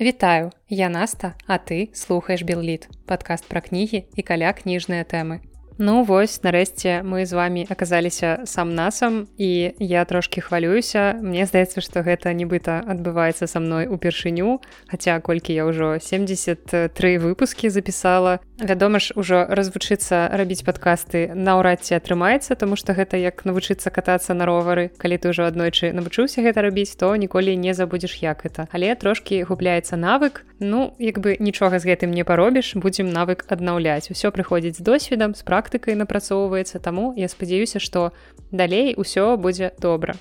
Вітаю, я Наста, а ты слухаеш Белліт, падкаст пра кнігі і каля кніжныя тэмы. Ну вось нарэшце мы з вами аказаліся сам насам і я трошки хвалююся Мне здаецца што гэта нібыта адбываецца са мной упершыню Хаця колькі я ўжо 73 выпускі запісала вядома ж ужо развучыцца рабіць падкасты наўрад ці атрымаецца тому што гэта як навучыцца катацца на ровары. Калі ты ўжо аднойчы навучыўся гэта рабіць то ніколі не забудзеш як это але трошки губляецца навык. Ну як бы нічога з гэтым не паробіш будзем навык аднаўляць. Усё прыходзіць з досведам з практыкай напрацоўваецца таму я спадзяюся што далей усё будзе добра.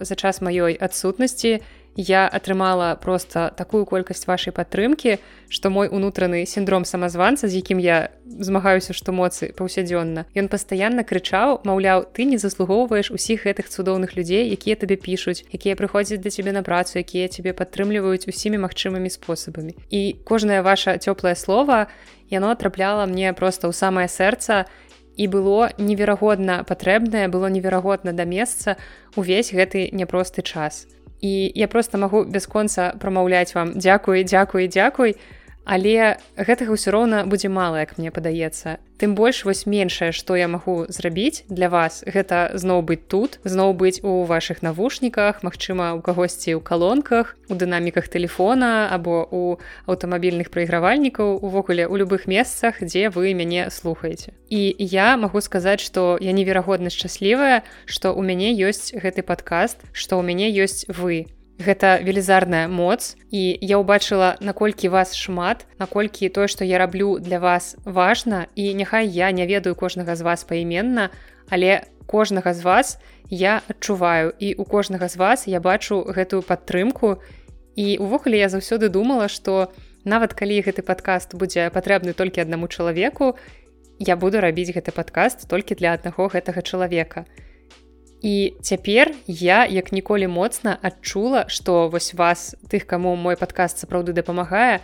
За час маёй адсутнасці я атрымала просто такую колькасць вашай падтрымкі што мой унутраны сіндром самазванца з якім я змагаюся што моцы паўсядзённа ён пастаянна крычаў маўляў ты не заслугоўваеш усіх гэтых цудоўных людзей якія табе пішуць якія прыходзяць да цябе на працу якія цябе падтрымліваюць усімі магчымымі спосабамі і кожнае ваше цёплае слово яно трапляла мне просто ў самае сэрца і было неверагодна патрэбнае было неверагодна да месца увесь гэты няпросты час і я просто магу бясконца прамаўляць вам дзякуй дзякуй дзякуй але гэтага ўсё роўна будзе мала як мне падаецца. Тым больш вось меншае што я магу зрабіць для вас гэта зноў быць тут зноў быць у ваших навушніках Мачыма у кагосьці ў калонках у дынаміках телефона або у аўтамабільных прайгравальнікаў увогуле у любых месцах дзе вы мяне слухаеце. І я магу сказаць што я неверагодна шчаслівая што у мяне ёсць гэты падкаст што ў мяне ёсць вы гэта велізарная моц і я ўбачыла наколькі вас шмат наколькі тое што я раблю для вас важна і няхай я не ведаю кожнага з вас паіменна але кожнага з вас я адчуваю і у кожнага з вас я бачу гэтую падтрымку. І увогуле я заўсёды думала што нават калі гэты падкаст будзе патрэбны толькі аднаму чалавеку я буду рабіць гэты падкаст толькі для аднаго гэтага чалавека. і І цяпер я як ніколі моцна адчула, што вось вас тых, каму мой падкаст сапраўды дапамагае,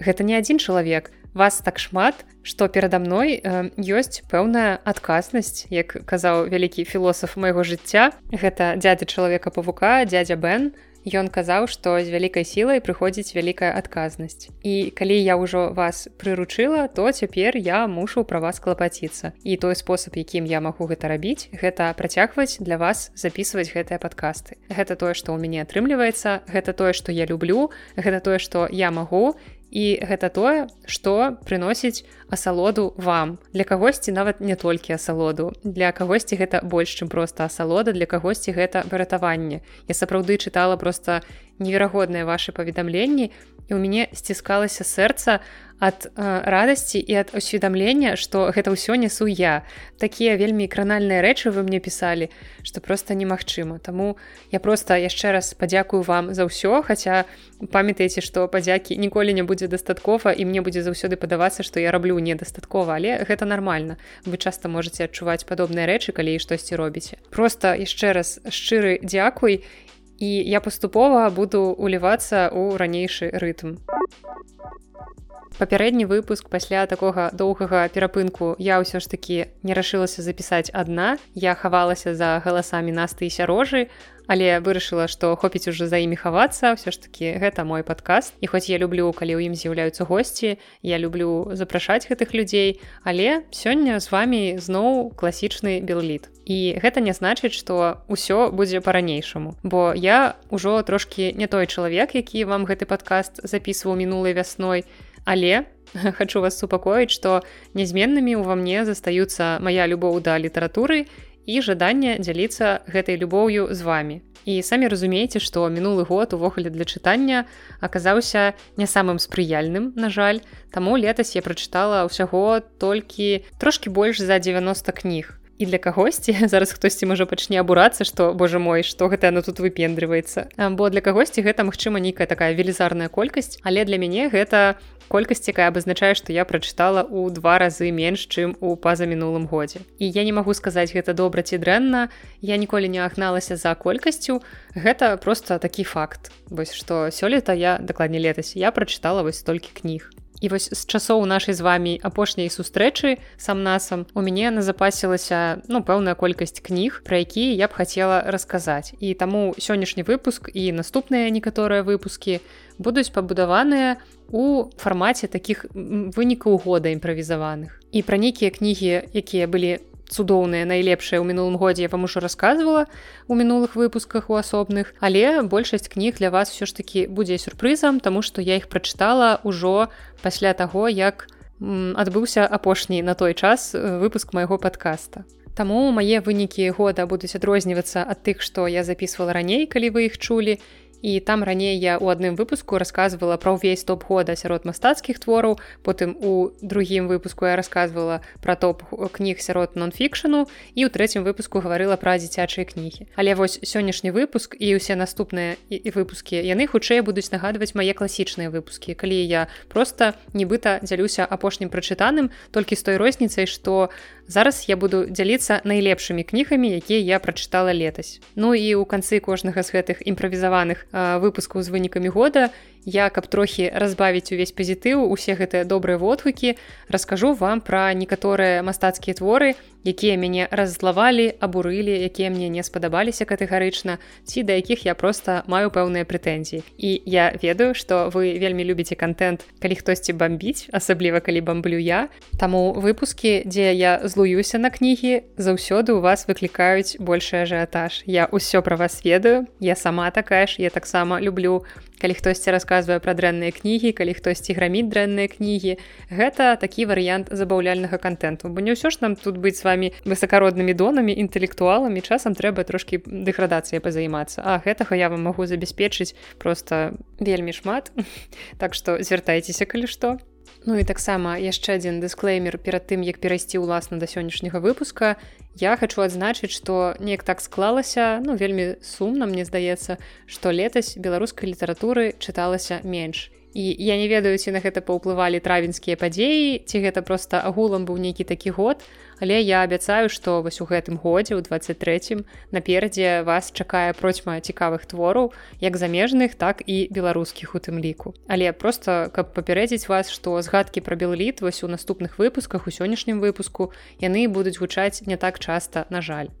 гэта не адзін чалавек. Вас так шмат, што перада мной э, ёсць пэўная адказнасць, як казаў вялікі філосаф майго жыцця. Гэта дядзя чалавека павука, дядзя Бен, Ён казаў, што з вялікай сілай прыходзіць вялікая адказнасць. І калі я ўжо вас прыручыла, то цяпер я мушу пра вас клапаціцца. І той спосаб, якім я магу гэта рабіць, гэта працягваць для вас записываць гэтыя падкасты. Гэта тое, што ў мяне атрымліваецца, гэта тое, што я люблю, гэта тое, што я магу і гэта тое што прыносіць асалоду вам. Для кагосьці нават не толькі асалоду. Для кагосьці гэта больш чым проста асалода для кагосьці гэта выратаванне. Я сапраўды чытала просто неверагодныя ваши паведамленні і у мяне сціскалася сэрца ад радасці і ад усведамлення што гэта ўсё несу я такія вельмі кранальныя рэчы вы мне пісалі што просто немагчыма. Таму я просто яшчэ раз падзякую вам за ўсё хаця памятаеце што падзякі ніколі не будзе дастаткова і мне будзе заўсёды падавацца што я раблю недастаткова але гэта нармальна. Вы часта можете адчуваць падобныя рэчы калі штосьці робіце. Просто яшчэ раз шчыры дзякуй і я паступова буду улівацца ў ранейшы рытм. Папярэдні выпуск пасля такога доўгага перапынку я ўсё ж такі не рашылася запісаць адна я хавалася за галасамі насты і сярожы але вырашыла што хопіць ужо за імі хавацца ўсё ж такі гэта мой падкаст. І хоць я люблю калі ў ім з'яўляюцца госці я люблю запрашаць гэтых людзей але сёння з вами зноў класічны белліт. І гэта не значыць што ўсё будзе па-ранейшаму бо я ўжо трошки не той чалавек які вам гэты падкаст записываў мінулай вясной. Але хочу вас супакоіць што нязменнымі ўва мне застаюцца моя любоў да літаратуры і жаданне дзяліцца гэтай любоўю з вами і самі разумееце што мінулы год увогуле для чытання аказаўся не самым спрыяльным на жаль таму летась я прачытала ўсяго толькі трошки больш за 90 кніг і для кагосьці. Зараз хтосьці можа пачне абурацца што Боже мой што гэта яно тут выпендрываецца. Бо для кагосьці гэта магчыма нейкая такая велізарная колькасць але для мяне гэта колькасць якая абазначае што я прачытала ў два разы менш чым у пазамінулым годзе. І я не магу сказаць гэта добра ці дрэнна я ніколі не агналася за колькасцю. Гэта просто такі факт. Вось што сёлета я дакладней летась я прачытала вось столькі кніг і вось з часоў нашай з вами апошняй сустрэчы сам насам у мяне назапасілася ну пэўная колькасць кніг пра якія я б хацела расказаць. І таму сённяшні выпуск і наступныя некаторыя выпускі будуць пабудаваныя у фармаце такіх вынікаў года імправізаваных. І пра нейкія кнігі якія былі цудоўныя найлепшыя ў мінулым годзе я вам ужо рассказывала у мінулых выпусках у асобных але большасць кніг для вас все ж таки будзе сюрпрызам тому что я іх прачытала ўжо пасля таго як адбыўся апошні на той час э, выпуск майго подкаста Таму мае вынікі года будуць адрознівацца ад тых што я записывала раней калі вы іх чулі. і там раней я у адным выпуску рассказывала пра ўвесь топ года сярод мастацкіх твораў потым у другім выпуску я рассказывала про топ кніг сярод нон-фікшану і ў трэцім выпуску гаварыла пра дзіцячыя кнігі але вось сённяшні выпуск і ўсе наступныя і выпускі яны хутчэй будуць нагадваць мае класічныя выпускі калі я просто нібыта дзялюся апошнім прачытаным толькі з той розніцай што зараз я буду дзяліцца найлепшымі кнігамі якія я прачытала летась. Ну і ў канцы кожнага з гэтых імправізаваных выпускаў з вынікамі года я каб трохі разбавіць увесь пазітыў усе гэтыя добрыя водгукі раскажу вам пра некаторыя мастацкія творы якія мяне раззлавалі абурылі якія мне не спадабаліся катэгарычна ці да якіх я просто маю пэўныя прэтэнзіі. І я ведаю што вы вельмі любіце контент калі хтосьці бомбіць асабліва калі бамблю я. Таму выпускі дзе я злуюся на кнігі заўсёды у вас выклікаюць большы ажыятаж. Я ўсё пра вас ведаю я сама такая ж я таксама люблю калі хтосьці расказвае пра дрэнныя кнігі калі хтосьці граміць дрэнныя кнігі гэта такі варыянт забаўляльнага контенту бо не ўсё ж нам тут быць с вами высокароднымі донамі інтэлектуаламі часам трэба трошки дэградацыя пазаймацца. А гэтага я вам магу забяспечыць просто вельмі шмат. Так што звяртайцеся калі што Ну і таксама яшчэ адзін дысклеймер перад тым, як перайсці ўласна да сённяшняга выпуска. Я хачу адзначыць, што неяк так склалася, ну вельмі сумна, мне здаецца, што летась беларускай літаратуры чыталася менш і я не ведаю ці на гэта паўплывалі травеньскія падзеі ці гэта просто агулам быў нейкі такі год але я абяцаю што вось у гэтым годзе ў 23 наперадзе вас чакае процьма цікавых твораў як замежных так і беларускіх у тым ліку. Але просто каб папярэдзіць вас што згадкі пра белліт вось у наступных выпусках у сённяшнім выпуску яны будуць гучаць не так часта на жаль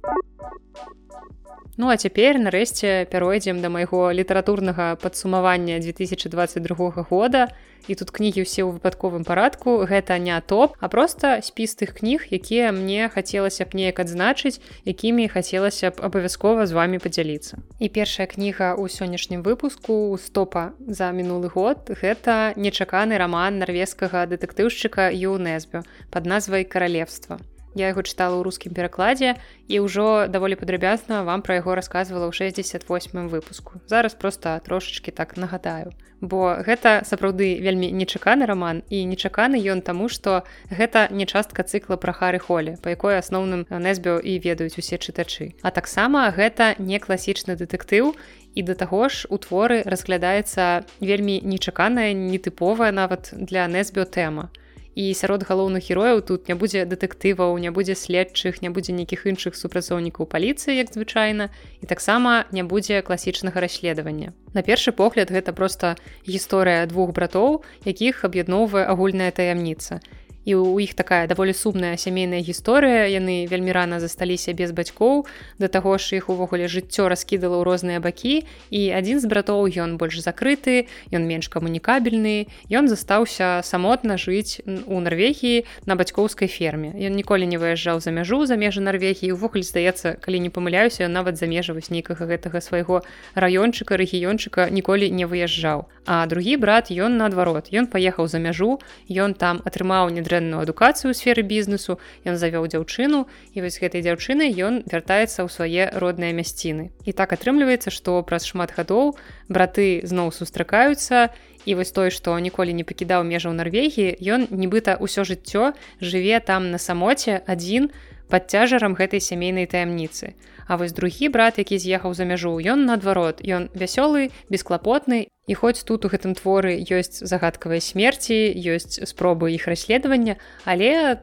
Ну а цяпер нарэшце пяройдзем да майго літаратурнага падсумавання 2022 года. І тут кнігі ўсе ў выпадковым парадку. Гэта не топ а просто спіс тых кніг якія мне хацелася б неяк адзначыць якімі хацелася б абавязкова з вами падзяліцца. І першая кніга ў сённяшнім выпуску стопа за мінулы год гэта нечаканы раман нарвежскага дэтэктыўшчыка юнесбю под назвай каралевства Я яго чытала ў рускім перакладзе і ўжо даволі падрабязна вам пра яго рассказывала ў 68 выпуску. Зараз проста трошачки так нагадаю. Бо гэта сапраўды вельмі нечаканы раман і нечаканы ён таму, што гэта не частка цыкла пра хары холі, па якой асноўным нэсбіо і ведаюць усе чытачы. А таксама гэта не класічны дэтэктыў і да таго ж у творы разглядаецца вельмі нечаканая, нетыповая нават для нэсбіо тэма і сярод галоўных герояў тут не будзе дэтэктываў не будзе следчых не будзе нейкіх іншых супрацоўнікаў паліцыі як звычайна і таксама не будзе класічнага расследавання. На першы погляд гэта проста гісторыя двух братоў якіх аб'ядноўвае агульная таямніца. і у іх такая даволі сумная сямейная гісторыя. Яны вельмі рана засталіся без бацькоў. Да таго ж іх увогуле жыццё раскідала ў розныя бакі. І адзін з братоў ён больш закрыты ён менш камунікабельны. Ён застаўся самотна жыць у нарвегіі на бацькоўскай ферме. Ён ніколі не выязджаў за мяжу за межы нарвегіі. Увогуле здаецца калі не памыляюся нават за межа вось нейкага гэтага свайго раёнчыка рэгіёнчыка ніколі не выязджаў. А другі брат ён наадварот. Ён паехаў за мяжу. Ён там атрымаў недра дрэнную адукацыю ў сферы бізнесу ён завёў дзяўчыну і вось гэтай дзяўчыны ён вяртаецца ў свае родныя мясціны. І так атрымліваецца што праз шмат гадоў браты зноў сустракаюцца і вось той што ніколі не пакідаў межаў нарвегіі ён нібыта ўсё жыццё жыве там на самоце адзін пад цяжарам гэтай сямейнай таямніцы. А вось другі брат які з'ехаў за мяжу ён наадварот ён вясёлы бесклапотны. І хоць тут у гэтым творы ёсць загадкавыя смерці, ёсць спробы іх расследавання, але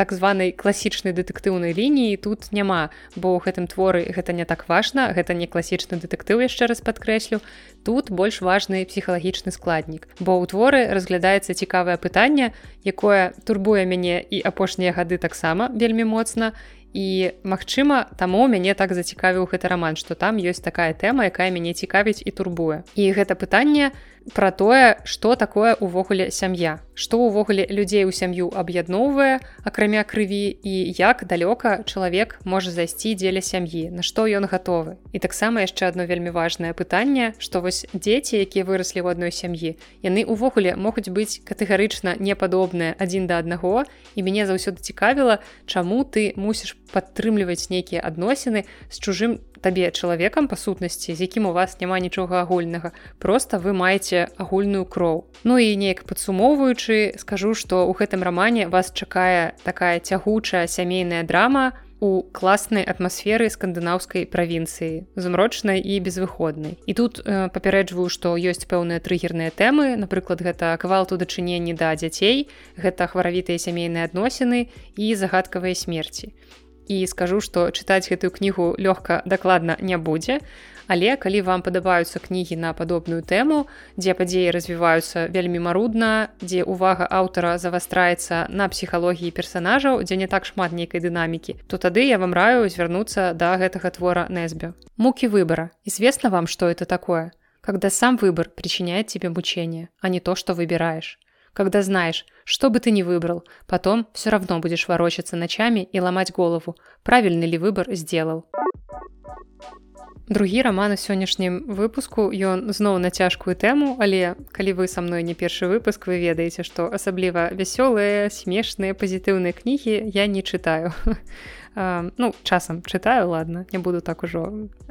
так званай класічнай дэтэктыўнай лініі тут няма бо ў гэтым творы гэта не так важна гэта не класічны дэтэктыў яшчэ раз падкрэслю. Тут больш важны псіхалагічны складнік бо ў творы разглядаецца цікавае пытанне якое турбуе мяне і апошнія гады таксама вельмі моцна. І магчыма таму мяне так зацікавіў гэты раман што там ёсць такая тэма якая мяне цікавіць і турбуе. І гэта пытанне пра тое што такое увогуле сям'я. Што ўвогуле людзей у сям'ю аб'ядноўвае акрамя крыві і як далёка чалавек можа зайсці дзеля сям'і на што ён гатовы. І таксама яшчэ одно вельмі важное пытанне што вось дзеці якія выраслі ў адной сям'і яны увогуле могуць быць катэгарычна непадобныя адзін да аднаго і мяне заўсёды цікавіла чаму ты мусіш падтрымліваць нейкія адносіны з чужым табе чалавекам па сутнасці з якім у вас няма нічога агульнага. Просто вы маеце агульную кроў. Ну і неяк падсумоўваючы скажу што ў гэтым рамане вас чакае такая цягучая сямейная драма у класнай атмасферы скандынаўскай правінцыі змрочнай і безвыходнай. І тут э, папярэджваю што ёсць пэўныя трыггерныя тэмы. Напрыклад гэта квалту дачыненні да дзяцей гэта хваравітыя сямейныя адносіны і загадкавыя смерці і скажу што чытаць гэтую кнігу лёгка дакладна не будзе. Але калі вам падабаюцца кнігі на падобную тэму дзе падзеі развіваюцца вельмі марудна дзе увага аўтара завастраецца на псіхалогіі персанажаў дзе не так шмат нейкай дынамікі то тады я вам раю звярнуцца да гэтага твора нэсбе мукі выбора известно вам что это такое? Когда сам выбор причиняет тебе мучение а не то что выбираешь. Когда знаешь, что бы ты ни выбрал, потом все равно будешь ворочаться ночами и ломать голову, правильный ли выбор сделал. Другі роман у сённяшнім выпуску. Ён зноў на цяжкую тэму, але калі вы са мной не першы выпуск вы ведаеце, што асабліва вясёлыя, смешныя пазітыўныя кнігі я не чытаю. ну часам чытаю ладно не буду так ужо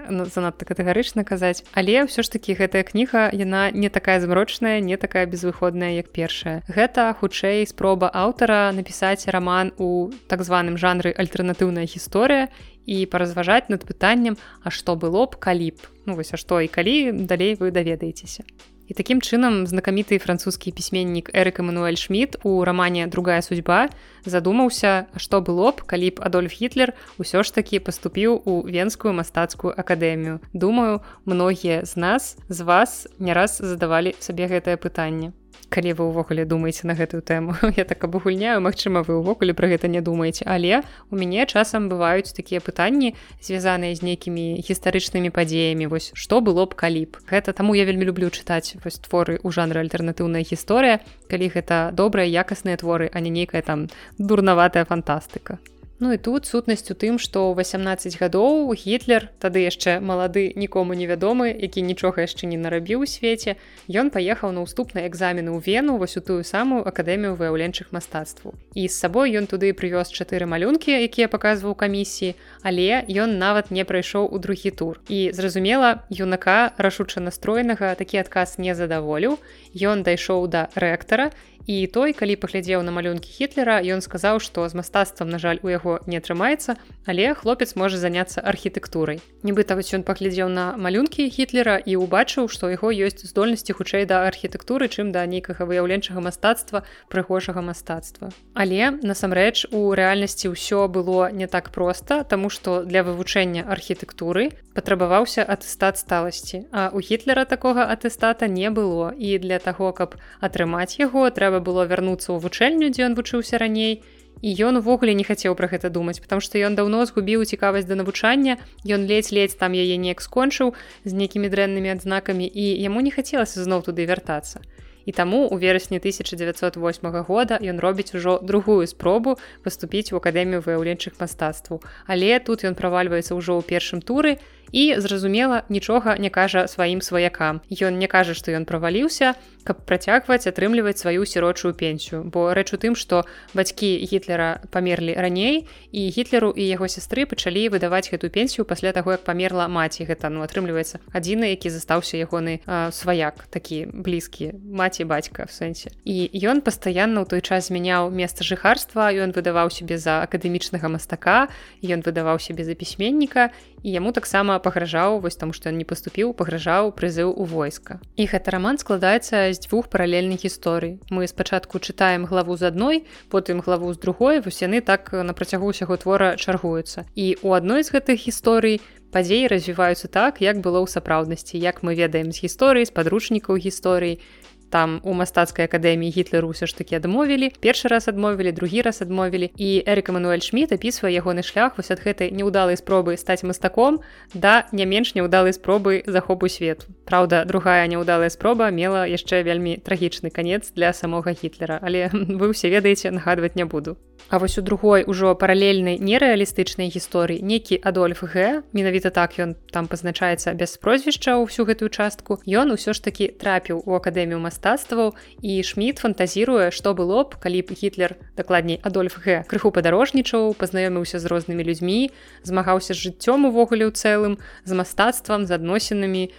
ну, занадта катэгарычна казаць. Але ўсё ж таки гэтая кніга яна не такая змрочная не такая безвыходная як першая. Гэта хутчэй спроба аўтара напісаць раман у так званым жанры альтэрнатыўная гісторыя і паразважаць над пытаннем а што было б калі б? Ну вось а што і калі далей вы даведаецеся І такім чынам знакаміты французскі пісьменнік Эрык Эмануэль Шмидт у рамане другая судьба задумаўся, што было б, калі б Адольф Гітлер усё ж такі паступіў у венскую мастацкую акадэмію. Думаю, многія з нас з вас не раз задавалі сабе гэтае пытанне калі вы ўвогуле думаеце на гэтую тэму. Я так абагульняю Мачыма вы ўвогуле пра гэта не думаеце але у мяне часам бываюць такія пытанні звязаныя з нейкімі гістарычнымі падзеямі. Вось што было б калі б? Гэта таму я вельмі люблю чытаць вось творы ў жанры альтэрнатыўная гісторыя калі гэта добрыя якасныя творы а не нейкая там дурнаватая фантастыка Ну і тут сутнасць у тым, што ў 18 гадоў гітлер тады яшчэ малады нікому невядомы, які нічога яшчэ не нарабіў у свеце. Ён паехаў на ўступныя экзамены ў вену вось у тую самую акадэмію выяўленчых мастацтваў. І з сабой ён туды прывёз чатыры малюнкі, якія паказваў камісіі, але ён нават не прайшоў у другі тур. І зразумела, юнака рашуча настроенага такі адказ не задаволіў. Ён дайшоў да рэктара і той калі паглядзеў на малюнкі хітлера ён сказаў што з мастацтвам на жаль у яго не атрымаецца але хлопец можа заняцца архітэктурай. Нібыта вось ён паглядзеў на малюнкі хітлера і убачыў што яго ёсць здольнасці хутчэй да архітэктуры чым да нейкага выяўленчага мастацтва прыгожага мастацтва. Але насамрэч у рэальнасці ўсё было не так проста таму што для вывучэння архітэктуры патрабаваўся атэстат сталасці а у хітлера такога атэстата не было. І для таго каб атрымаць яго трэба трэба было вярнуцца ў вучэльню дзе ён вучыўся раней. І ён увогуле не хацеў пра гэта думаць потому что ён даўно згубіў цікавасць да навучання ён ледзь-ледзь там яе неяк скончыў з нейкімі дрэннымі адзнакамі і яму не хацелася зноў туды вяртацца. І таму у верасні 1908 года ён робіць ужо другую спробу паступіць у акадэмію выяўленчых мастацтваў. Але тут ён правальваецца ўжо ў першым туры і зразумела нічога не кажа сваім сваякам. Ён не кажа што ён праваліўся каб працягваць атрымліваць сваю сірочую пенсію. Бо рэч у тым што бацькі гітлера памерлі раней і гітлеру і яго сястры пачалі выдаваць гэту пенсію пасля таго як памерла маці. Гэта ну атрымліваецца адзіны які застаўся ягоны сваяк такі блізкі маці бацька в сэнсе. І ён пастаянна ў той час змяняў месца жыхарства ён выдаваў сябе за акадэмічнага мастака ён выдаваў сябе за пісьменніка і яму таксама пагражаў вось таму што ён не паступіў пагражаў прызыў у войска. І гэта раман складаецца з дзвюх паралельных гісторый. Мы спачатку чытаем главу з адной потым главу з другой вось яны так на працягу ўсяго твора чаргуюцца. І у адной з гэтых гісторый падзеі развіваюцца так як было ў сапраўднасці як мы ведаем з гісторыі з падручнікаў гісторыі там у мастацкай акадэміі гітлеру ўсё ж такі адмовілі першы раз адмовілі другі раз адмовілі. І эрик мануэль шміт апісвае ягоны шлях вось ад гэтай неўдалай спробы стаць мастаком да не менш неўдалай спробы захопу свету. Праўда другая няўдалая спроба мела яшчэ вельмі трагічны канец для самога гітлера але вы ўсе ведаеце нагадваць не буду. А вось у другой ужо паралельнай нерэалістычнай гісторыі некі адольф г менавіта так ён там пазначаецца без прозвішча ўсю гэтую частку ён усё ж такі трапіў у акадэмію мастака мастацтваў і шміт фантазіруе што было б калі б гітлер дакладней адольф г. крыху падарожнічаў пазнаёміўся з рознымі людзьмі змагаўся з жыццём увогуле ў цэлым з мастацтвам з адносінамі.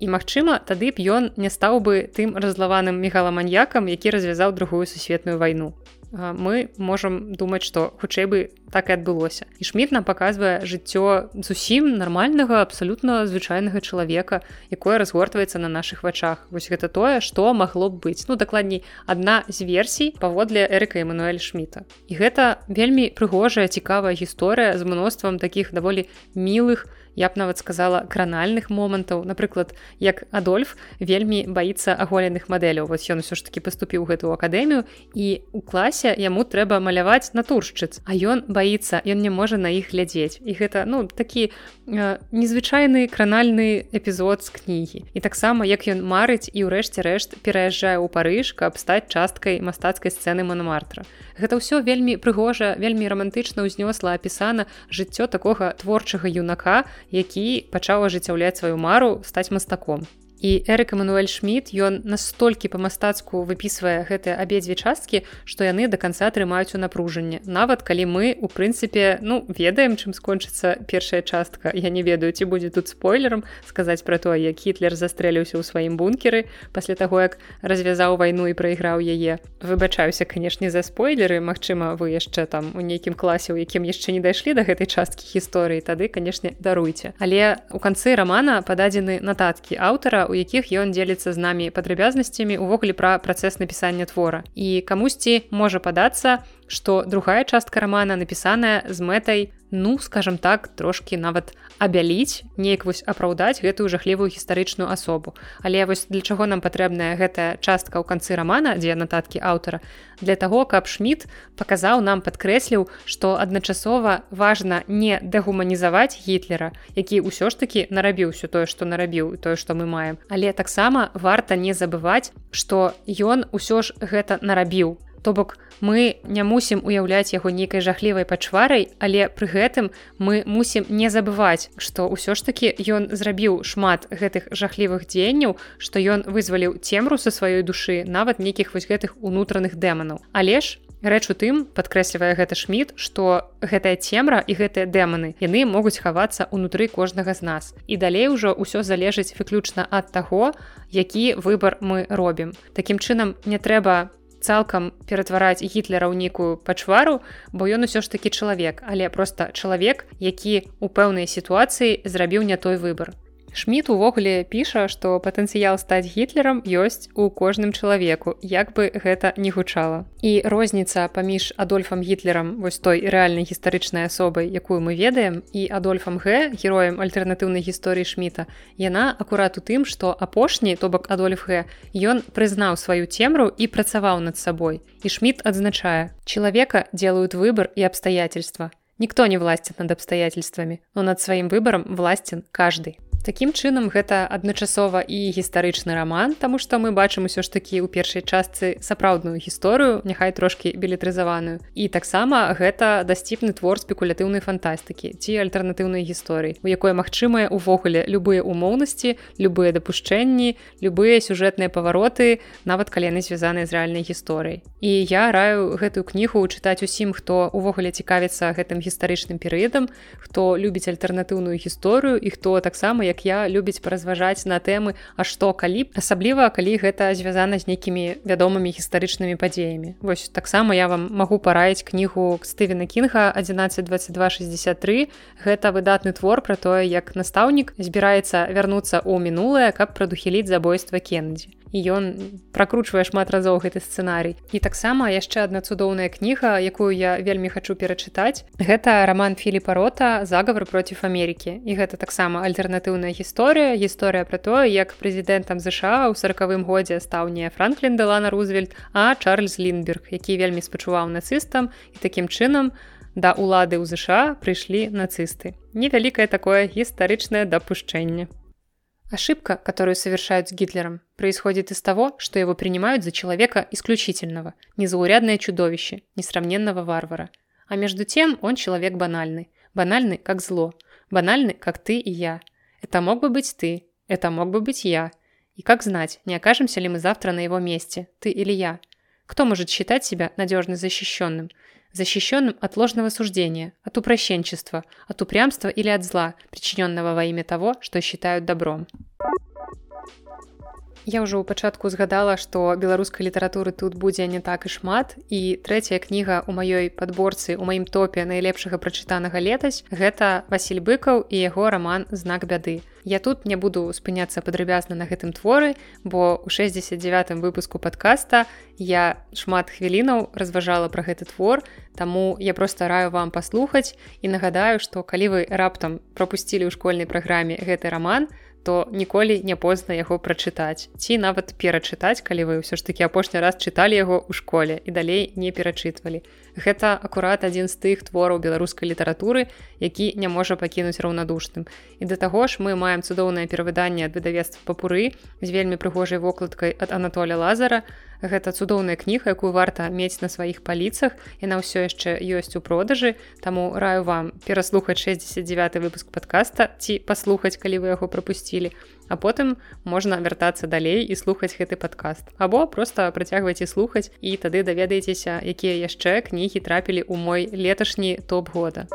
І магчыма тады б ён не стаў бы тым разлаваным мегаламаньякам які развязаў другую сусветную вайну мы можам думаць што хутчэй бы так і адбылося. І шміт нам паказвае жыццё зусім нармальнага абсалютна звычайнага чалавека якое разгортваецца на нашых вачах. Вось гэта тое што магло б быць. Ну дакладней адна з версій паводле эрыка эмануэль шміта. І гэта вельмі прыгожая цікавая гісторыя з мноствам такіх даволі мілых і я б нават сказала кранальных момантаў. Напрыклад як адольф вельмі баіцца аголеных мадэляў. Вось ён усё ж таки паступіў гэтую акадэмію і у класе яму трэба маляваць натуршчыц. А ён баіцца ён не можа на іх глядзець. І гэта ну такі э, незвычайны кранальны эпізод з кнігі. І таксама як ён марыць і ўрэшце рэшт пераязджае ў парыж каб стаць часткай мастацкай сцэны манамартра гэта ўсё вельмі прыгожа вельмі романтычна ўзнёсла апісана жыццё такога творчага юнака які пачаў ажыццяўляць сваю мару стаць мастаком і эрик эмануэль шмидт ён настолькі по-мастацку выпісвае гэтыя абедзве часткі што яны до конца трымаюць у напружанне. Нават калі мы у прынцыпе ну ведаем чым скончыцца першая частка я не ведаю ці будзе тут спойлером сказаць про тое як хітлер застрэліўся ў сваім бункеры пасля таго як развязаў вайну і прайграў яе. Выбачаюся канешне за спойлеры. Мачыма вы яшчэ там у нейкім класе у якім яшчэ не дайшлі до гэтай часткі гісторыі тады канешне даруйце. Але у канцы рамана пададзены нататкі аўтара у якіх ён дзеліцца з намі падрабязнасцямі увогуле пра працэс напісання твора. І камусьці можа падацца што другая частка рамана напісаная з мэтай ну скажем так трошки нават абяліць неяк вось апраўдаць гэтую жахлівую гістарычную асобу. Але вось для чаго нам патрэбная гэтая частка ў канцы рамана дзе нататкі аўтара? Для таго каб шміт паказаў нам падкрэсліў што адначасова важна не дэгуманізаваць гітлера які ўсё ж таки нарабіў усё тое што нарабіў тое што мы маем. Але таксама варта не забываць што ён усё ж гэта нарабіў то бок мы не мусім уяўляць яго нейкай жахлівай пачварай але пры гэтым мы мусім не забываць што ўсё ж такі ён зрабіў шмат гэтых жахлівых дзеянняў што ён вызваліў цемру са сваёй душы нават нейкіх вось гэтых унутраных дэманаў. Але ж рэч у тым падкрэслівае гэта шміт што гэтая цемра і гэтыя дэманы яны могуць хавацца ўнутры кожнага з нас. І далей ужо ўсё залежыць выключна ад таго які выбар мы робім. Такім чынам не трэба цалкам ператвараць гітлера ў нейкую пачвару бо ён усё ж такі чалавек але просто чалавек які у пэўнай сітуацыі зрабіў не той выбор Шміт увогуле піша, што патэнцыял стаць гітлерам ёсць у кожным чалавеку, як бы гэта не гучала. І розніца паміж адольфам гітлерам вось той рэальнай гістарычнай асобай, якую мы ведаем і адольфам г героем альтэрнатыўнай гісторыі шміта. Яна акурат у тым, што апошні то бок адольф г ён прызнаў сваю цемру і працаваў над сабой. І шміт адзначае: чалавека делают выбор і абстаятельства. Никто не властен над обстоятельствами, но над сваім выбором властен каждый. Такім чынам гэта адначасова і гістарычны раман, таму што мы бачым усё ж такі ў першай частцы сапраўдную гісторыю, няхай трошкі білетрызаваную. І таксама гэта дасціпны твор спекулятыўнай фантастыкі ці альтэрнатыўнай гісторыі, у якой магчымыя ўвогуле любыя умоўнасці, любыя дапушчэнні, любыя сюжэтныя павароты, нават калі яны звязаны з рэальнай гісторыяй. І я раю гэтую кнігу чытаць усім, хто увогуле цікавіцца гэтым гістарычным перыядам, хто любіць альтэрнатыўную гісторыю і хто таксама як як я любіць паразважаць на тэмы а што калі асабліва калі гэта звязана з нейкімі вядомымі гістарычнымі падзеямі. Вось таксама я вам магу параіць кнігу стывена кінга 112263 гэта выдатны твор пра тое як настаўнік збіраецца вярнуцца ў мінулае каб прадухіліць забойства кеннедзі і ён пракручвае шмат разоў гэты сцэнарый. І таксама яшчэ адна цудоўная кніга якую я вельмі хачу перачытаць. Гэта роман філіпа рота загавар проціў Амерікі і гэта таксама альтэрнатыўная гісторыя гісторыя пра тое як прэзідэнтам ЗША ў сорокавым годзе стаў не франклін дэлана рузвельт а чарльз лінберг які вельмі спачуваў нацыстам і такім чынам да улады ў ЗША прыйшлі нацысты. Невялікае такое гістарычнае дапушчэнне Ошибка, которую совершают с Гитлером, происходит из того, что его принимают за человека исключительного, незаурядное чудовище, несравненного варвара. А между тем он человек банальный. Банальный, как зло. Банальный, как ты и я. Это мог бы быть ты. Это мог бы быть я. И как знать, не окажемся ли мы завтра на его месте, ты или я? Кто может считать себя надежно защищенным? Защищенным от ложного суждения, от упрощенчества, от упрямства или от зла, причиненного во имя того, что считают добром. Я ўжо ў пачатку згадала, што беларускай літаратуры тут будзе не так і шмат. І трэцяя кніга ў маёй падборцы у маім топе найлепшага прачытанага летась гэта Васіль быкаў і яго раман знак бяды. Я тут не буду спыняцца падрабязна на гэтым творы, бо ў 69 выпуску падкаста я шмат хвілінаў разважала пра гэты твор, Таму я проста раю вам паслухаць і нагадаю, што калі вы раптам прапусцілі ў школьнай праграме гэты раман, то ніколі не позна яго прачытаць. Ці нават перачытаць калі вы ўсё ж таки апошні раз чыталі яго ў школе і далей не перачытвалі. Гэта акурат адзін з тых твораў беларускай літаратуры які не можа пакінуць раўнадушным. І да таго ж мы маем цудоўнае перавыданне ад выдавецтва папуры з вельмі прыгожай вокладкай ад Анатоля лазара гэта цудоўная кніга якую варта мець на сваіх паліцах. Яна ўсё яшчэ ёсць у продажы. Таму раю вам пераслухаць 69 выпуск подкаста ці паслухаць калі вы яго прапусцілі. А потым можна вяртацца далей і слухаць гэты падкаст. Або просто працягвайце слухаць і тады даведаецеся якія яшчэ кнігі трапілі ў мой леташні топ года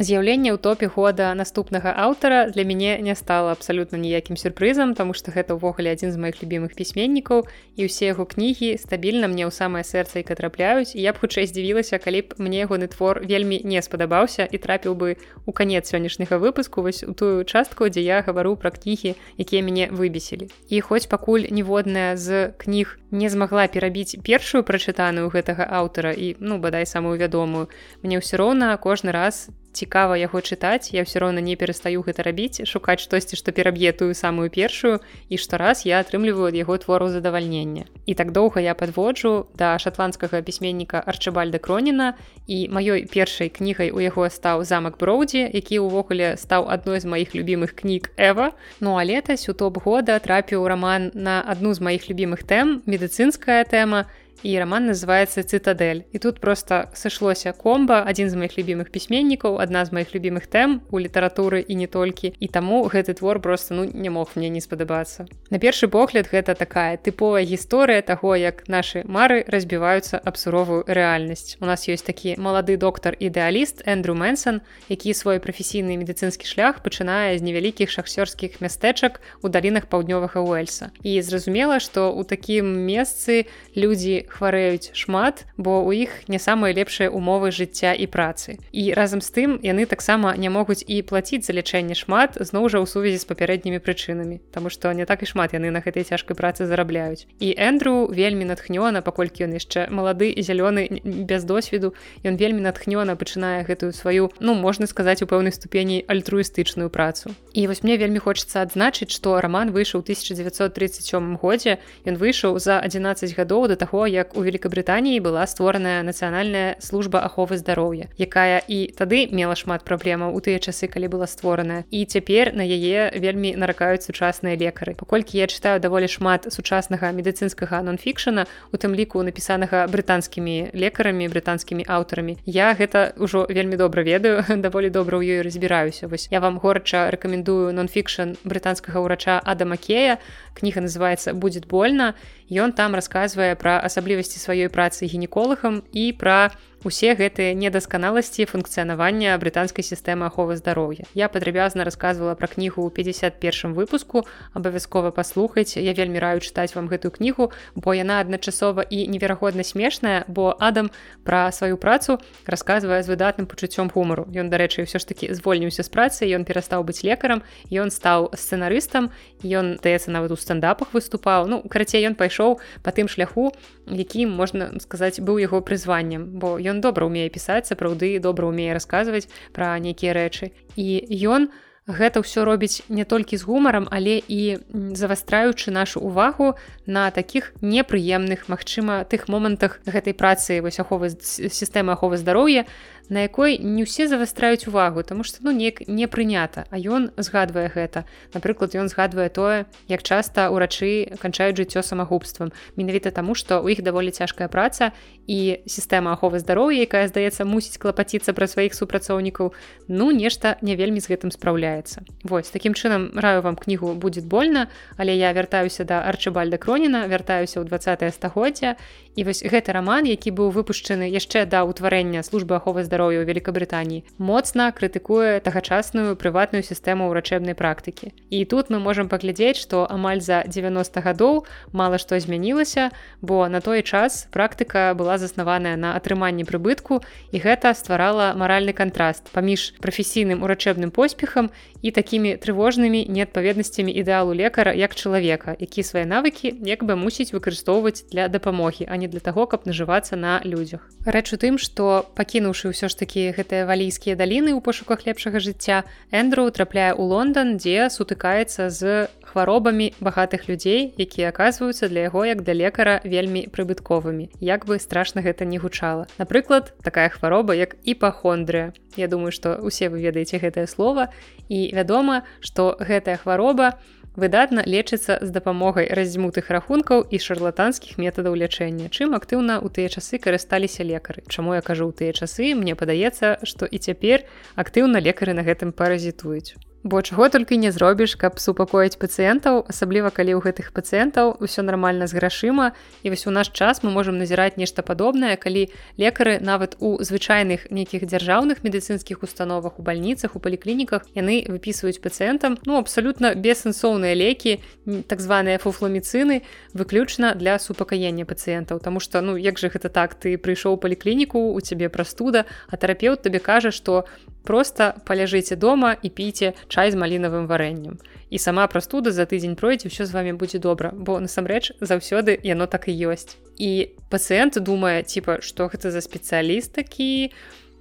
З'яўленне ў топе года наступнага аўтара для мяне не стала абсалютна ніякім сюрпрызам, таму што гэта ўвогуле адзін з маіх любімых пісьменнікаў і ўсе яго кнігі стабільна мне ў самае сэрца і катрапляюць. Я б хутчэй здзівілася, калі б мне ягоны твор вельмі не спадабаўся і трапіў бы у канец сённяшняга выпуску вось у тую частку, дзе я гавару пра кнігі, якія мяне выбесілі. І хоць пакуль ніводная з кніг не змагла перабіць першую прачытаную гэтага аўтара і ну бадай самую вядомую, мне ўсё роўна кожны раз цікава яго чытаць я ўсё роўна не перастаю гэта рабіць шукаць штосьці што пераб'е тую самую першую і штораз я атрымліваю ад яго твору задавальнення і так доўга я подводжу да шатландскага пісьменніка арчыбальда кроніна і маёй першай кнігай у яго стаў замак броўдзі які ўвогуле стаў адной з маіх любімых кніг эва. Ну а летась у топ года трапіў раман на адну з маіх любімых тэм медыцынская тэма і роман называется цытадель і тут просто сышлося комба адзін з моих любимых пісьменнікаў адна з моих любимых тэм у літаратуры і не толькі і таму гэты твор просто ну не мог мне не спадабацца на першы погляд гэта такая тыповая гісторыя таго як наши мары разбіваюцца аб суровую рэальнасць. У нас ёсць такі малады доктар ідэаліст эндрю мэнсон які свой прафесійны медыцынскі шлях пачынае з невялікіх шахсёрскіх мястэчак у далінах паўднёвага уэльса. І зразумела что у такім месцы людзі хварэюць шмат бо у іх не самыя лепшыя умовы жыцця і працы. І разам з тым яны таксама не могуць і плаціць за лячэнне шмат зноў жа ў сувязі з папярэднімі прычынамі Таму што не так і шмат яны на гэтай цяжкай працы зарабляюць. І эндру вельмі натхнёна паколькі ён яшчэ малады і зялёны без досведу ён вельмі натхнёна пачынае гэтую сваю ну можна сказаць у пэўнай ступені альтруістычную працу. І вось мне вельмі хочацца адзначыць што роман выйшаў 1937 годзе. Ён выйшаў за 11 гадоў до таго як як у Великабрытаніі была створаная нацыянальная служба аховы здароўя, якая і тады мела шмат праблемаў у тыя часы, калі была створаная. І цяпер на яе вельмі наракаюць сучасныя лекары. Паколькі я чытаю даволі шмат сучаснага медыцынскага нон-фікшана, у тым ліку напісанага брытанскімі лекарамі, брытанскімі аўтарамі. Я гэта ўжо вельмі добра ведаю, даволі добра ў ёй разбіраюся. Вось я вам горача рэкамендую нон-фікшн брытанскага ўрача Адама Кея. Кніга называется будет больно. Ён там расказвае пра асаблівасці сваёй працы гінеколагам і пра усе гэтыя недасканаласці функцыянавання брытанскай сістэмы аховы здароўя. Я падрабязна рассказывала пра кнігу ў 51 выпуску. Абавязкова паслухаць я вельмі раю чытаць вам гэтую кнігу бо яна адначасова і неверагодна смешная бо адам пра сваю працу расказвае з выдатным пачуццём гумару. Ён дарэчы ўсё ж таки звольніўся з працы ён перастаў быць лекарам ён стаў сцэнарыстам ён даецца нават у стандапах выступаў. Ну карацей ён пайшоў по тым шляху якім можна сказаць быў яго прызваннем бо ён добра умее пісаць сапраўды добра умее расказваць пра нейкія рэчы. І ён гэта ўсё робіць не толькі з гумарам але і завастраючы нашу увагу на таких непрыемных Мачыма тых момантах гэтай працы вось аховы сістэмы аховы здароўя на якой не ўсе завастраюць увагу тому что ну неяк не прынята а ён згадвае гэта. Напрыклад ён згадвае тое як часта урачы канчаюць жыццё самагубствам. Менавіта таму что у іх даволі цяжкая праца і сістэма аховы здароўя якая здаецца мусіць клапаціцца пра сваіх супрацоўнікаў ну нешта не вельмі з гэтым спраўляецца. Вось такім чынам раю вам кнігу будет больно але я вяртаюся да арчыбальда кроніна вяртаюся ў 20 стагоддзя і вось гэты роман які быў выпушчаны яшчэ да ўтварэння службы аховы здароўя здароўя ў Великабрытаніі моцна крытыкуе тагачасную прыватную сістэму ўрачэбнай практыкі. І тут мы можам паглядзець, што амаль за 90 гадоў мала што змянілася, бо на той час практыка была заснаваная на атрыманні прыбытку і гэта стварала маральны кантраст паміж прафесійным урачэбным поспехам і такімі трывожнымі неадпаведнасцямі ідэалу лекара як чалавека, які свае навыкі як бы мусіць выкарыстоўваць для дапамогі, а не для таго, каб нажывацца на людзях. Рэч у тым, што пакінуўшы ўсё ж такі гэтыя валійскія даліны ў пошуках лепшага жыцця эндру трапляе ў лондон дзе сутыкаецца з хваробамі багатых людзей якія аказваюцца для яго як да лекара вельмі прыбытковымі як бы страшна гэта не гучала напрыклад такая хвароба як іпахондрыя Я думаю што усе вы ведаеце гэтае слово і вядома што гэтая хвароба выдатна лечыцца з дапамогай раздзьмутых рахункаў і шарлатанскіх метадаў лячэння чым актыўна ў тыя часы карысталіся лекары. Чаму я кажу ў тыя часы мне падаецца што і цяпер актыўна лекары на гэтым паразітуюць бо чаго толькі не зробіш каб супакоіць пацыентаў асабліва калі ў гэтых пацыентаў усё нармальна з грашыма. І вось у наш час мы можемм назіраць нешта падобнае калі лекары нават у звычайных нейкіх дзяржаўных медыцынскіх установах у бальніцах у паліклініках яны выпісваюць пацыентам ну абсалютна бессэнсоўныя лекі так званыя фуфламіцыны выключна для супакаення пацыентаў. Таму что ну як жа гэта так ты прыйшоў паліклініку у цябе прастуда а тэрапеўт табе кажа што просто паляжыце дома і піце чай з малінавым варэннем. І сама прастуда за тыдзень пройдзе ўсё з вами будзе добра бо насамрэч заўсёды яно так і ёсць. І пацыент думае типа что гэта за спецыяліст такі?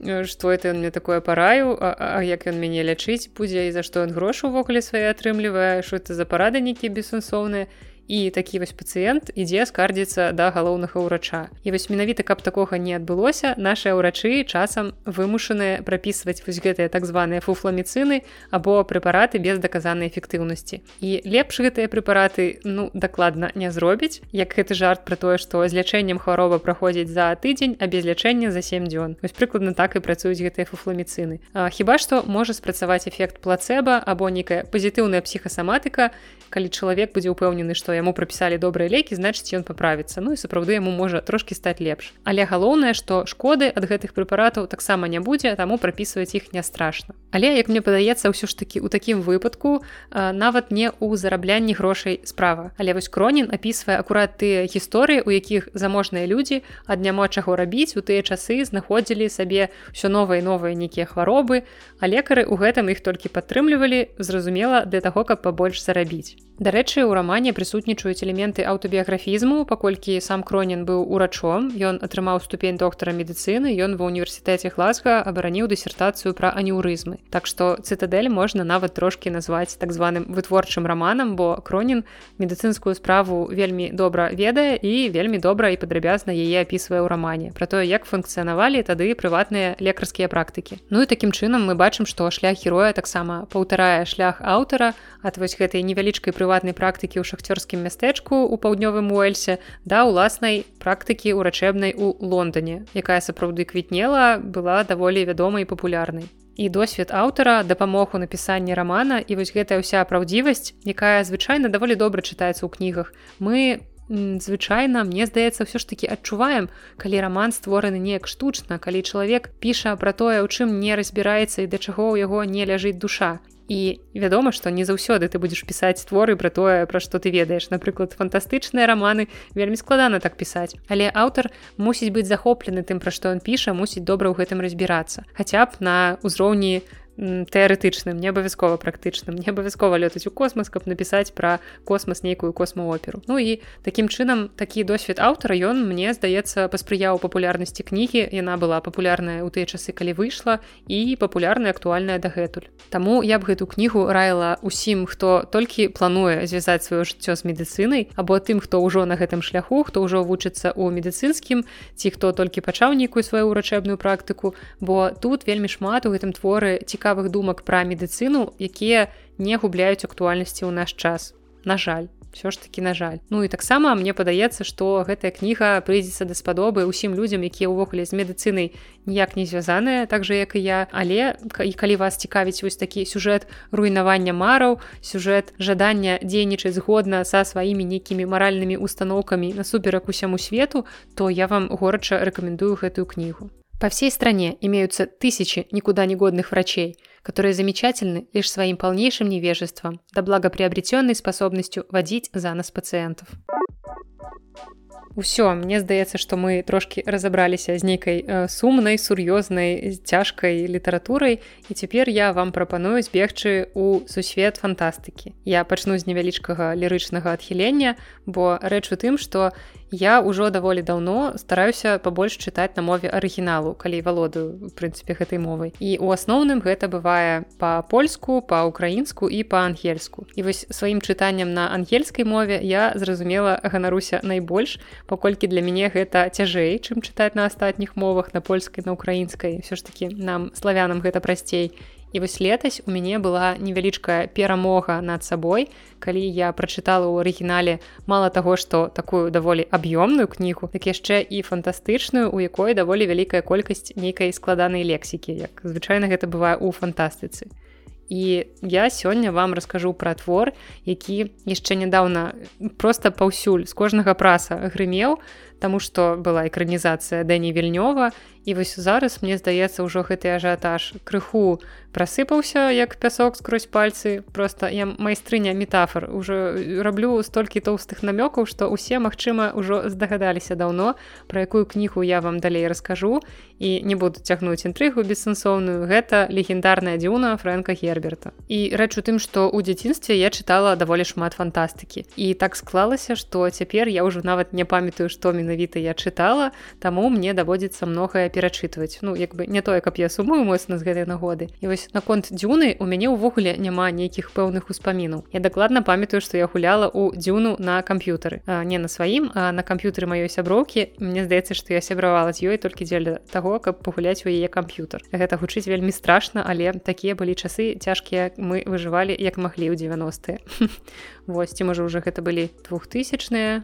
Что это он мне такое параю? А, а як ён мяне лячыць будзе і за што ён грошы ўвогуле свае атрымлівае? Что это за парады нейкія бессэнсоўныя і такі вось пацыент ідзе скардзіцца да галоўнага ўрача. І вось менавіта каб такога не адбылося нашыя ўрачы часам вымушаныя прапісваць вось гэтыя так званыя фуфламіцыны або прэпараты без даказанай эфектыўнасці. І лепш гэтыя прэпараты ну дакладна не зробіць як гэты жарт про тое што з лячэннем хвароба праходзіць за тыдзень а без лячэння за 7 дзён. Вось прыкладна так і працуюць гэтыя фуфламіцыны. Хіба што можа спрацаваць эфект плацеба або нейкая пазітыўная псіхасаматыка калі чалавек будзе ўпэўнены што яму прапісалі добрыя лекі значыць ён паправіцца ну і сапраўды яму можа трошки стаць лепш але галоўнае што шкоды ад гэтых прэпаратаў таксама не будзе таму прапісваць іх не страшна але як мне падаецца ўсё ж такі у такім выпадку нават не ў зараблянні грошай справа але вось кронін апісвае акурат тыя гісторыі у якіх заможныя людзі ад няма чаго рабіць у тыя часы знаходзілі сабе ўсё новыя новыя нейкія хваробы а лекары ў гэтым іх толькі падтрымлівалі зразумела для таго каб пабольш зарабіць Дарэчы, у рамане прысутнічаюць элементы аўтабіяграфізму, паколькі сам кронін быў урачом, ён атрымаў ступень доктара медыцыны, ён ва ўніверсітэце Глазга абараніў дысертацыю пра анеўрызмы. Так што цытадэль можна нават трошкі назваць так званым вытворчым раманам, бо кронін медыцынскую справу вельмі добра ведае і вельмі добра і падрабязна яе апісвае ў рамане. Пра тое, як функцыянавалі тады прыватныя лекарскія практыкі. Ну і такім чынам мы бачым, што шлях героя таксама паўтарае шлях аўтара, ад вось гэтай невялічкай прыват прыватнай практыкі ў шахцёрскім мястэчку ў паўднёвым уэльсе да ўласнай практыкі ўрачэбнай у лондоне якая сапраўды квітнела была даволі вядомай і папулярнай. І досвед аўтара дапамог у напісанні рамана і вось гэтая ўся праўдзівасць якая звычайна даволі добра чытаецца ў кнігах. Мы звычайна мне здаецца ўсё ж таки адчуваем калі роман створаны неяк штучна калі чалавек піша пра тое у чым не разбіраецца і да чаго ў яго не ляжыць душа і вядома што не заўсёды ты будзеш пісаць творы пра тое пра што ты ведаеш. Напрыклад фантастычныя раманы вельмі складана так пісаць. Але аўтар мусіць быць захоплены тым пра што ён піша мусіць добра ў гэтым разбірацца. Хаця б на ўзроўні тэарэтычным не абавязкова практычным не абавязкова лётаць у космас каб напісаць пра космас нейкую космооперу. Ну і такім чынам такі досвед аўтара ён мне здаецца паспрыяў папулярнасці кнігі яна была папулярная ў тыя часы калі выйшла і папулярная актуальная дагэтуль. Таму я б гэту кнігу раіла усім хто толькі плануе звязаць сваё жыццё з медыцынай або тым хто ўжо на гэтым шляху хто ўжо вучыцца ў медыцынскім ці хто толькі пачаў нейкую сваю ўрачэбную практыку. Бо тут вельмі шмат у гэтым творы ці цікавых думак пра медыцыну якія не губляюць актуальнасці ў наш час. На жаль все ж таки на жаль. Ну і таксама мне падаецца што гэтая кніга прыйдзецца даспадобы ўсім людзям якія ўвогуле з медыцынай ніяк не звязаныя так же як і я. Але і калі вас цікавіць вось такі сюжэт руйнавання мараў сюжэт жадання дзейнічаць згодна са сваімі нейкімі маральнымі установкамі насуперак усяму свету то я вам горача рэкамендую гэтую кнігу По всей стране имеются тысячи никуда негодных врачей, которые замечательны лишь своим полнейшим невежеством, да благоприобретенной способностью водить за нас пациентов. Усё мне здаецца што мы трошки разабраліся з нейкай э, сумнай сур'ёзнай цяжкай літаратурай і цяпер я вам прапаную збегчы у сусвет фантастыкі я пачну з невялічкага лірычнага адхілення бо рэч у тым што я ўжо даволі даўно стараюся пабольш чытаць на мове арыгіналу калі валодаю в прынцыпе гэтай мовай. І у асноўным гэта бывае па-польску па-украінску і па-ангельску. І вось сваім чытаннем на ангельскай мове я зразумела ганаруся найбольш паколькі для мяне гэта цяжэй чым чытаць на астатніх мовах на польскай на украінскай. Все ж таки нам славянам гэта прасцей і вось летась у мяне была невялічкая перамога над сабой калі я прачытала ў арыгінале мала таго што такую даволі аб'ёмную кнігу так яшчэ і фантастычную у якой даволі вялікая колькасць нейкай складанай лексікі як звычайна гэта бывае ў фантастыцы. І я сёння вам раскажу пра твор які яшчэ нядаўна просто паўсюль з кожнага праса грымеў таму што была экранізацыя дэні вільнёва і вось зараз мне здаецца ўжо гэты ажыятаж крыху прасыпаўся як пясок скрозь пальцы. Просто я майстрыня метафор уже раблю столькі тоўстых намёкаў што усе магчыма ўжо здагадаліся даўно пра якую кнігу я вам далей раскажу. І не буду цягнуць інтрыгу бессэнсоўную. Гэта легендарная дзюна фрэнка герберта. І рэч у тым што ў дзяцінстве я чытала даволі шмат фантастыкі. І так склалася што цяпер я ўжо нават не памятаю што менавіта я чытала таму мне даводзіцца многае перачытваць. Ну як бы не тое каб я сумую моцна з гэтай нагоды. І вось наконт дзюны у мяне ўвогуле няма нейкіх пэўных успамінаў. Я дакладна памятаю што я гуляла ў дзюну на камп'ютары. Не на сваім а на камп'ютары маёй сяброўкі. Мне здаецца што я сябравала з ёй толькі дзеля таго каб пагуляць у яе камп'ютар. Гэта гучыць вельмі страшна але такія былі часы цяжкія мы выжывалі як маглі ў 90е восьось ці можа уже гэта былі двухтысячныя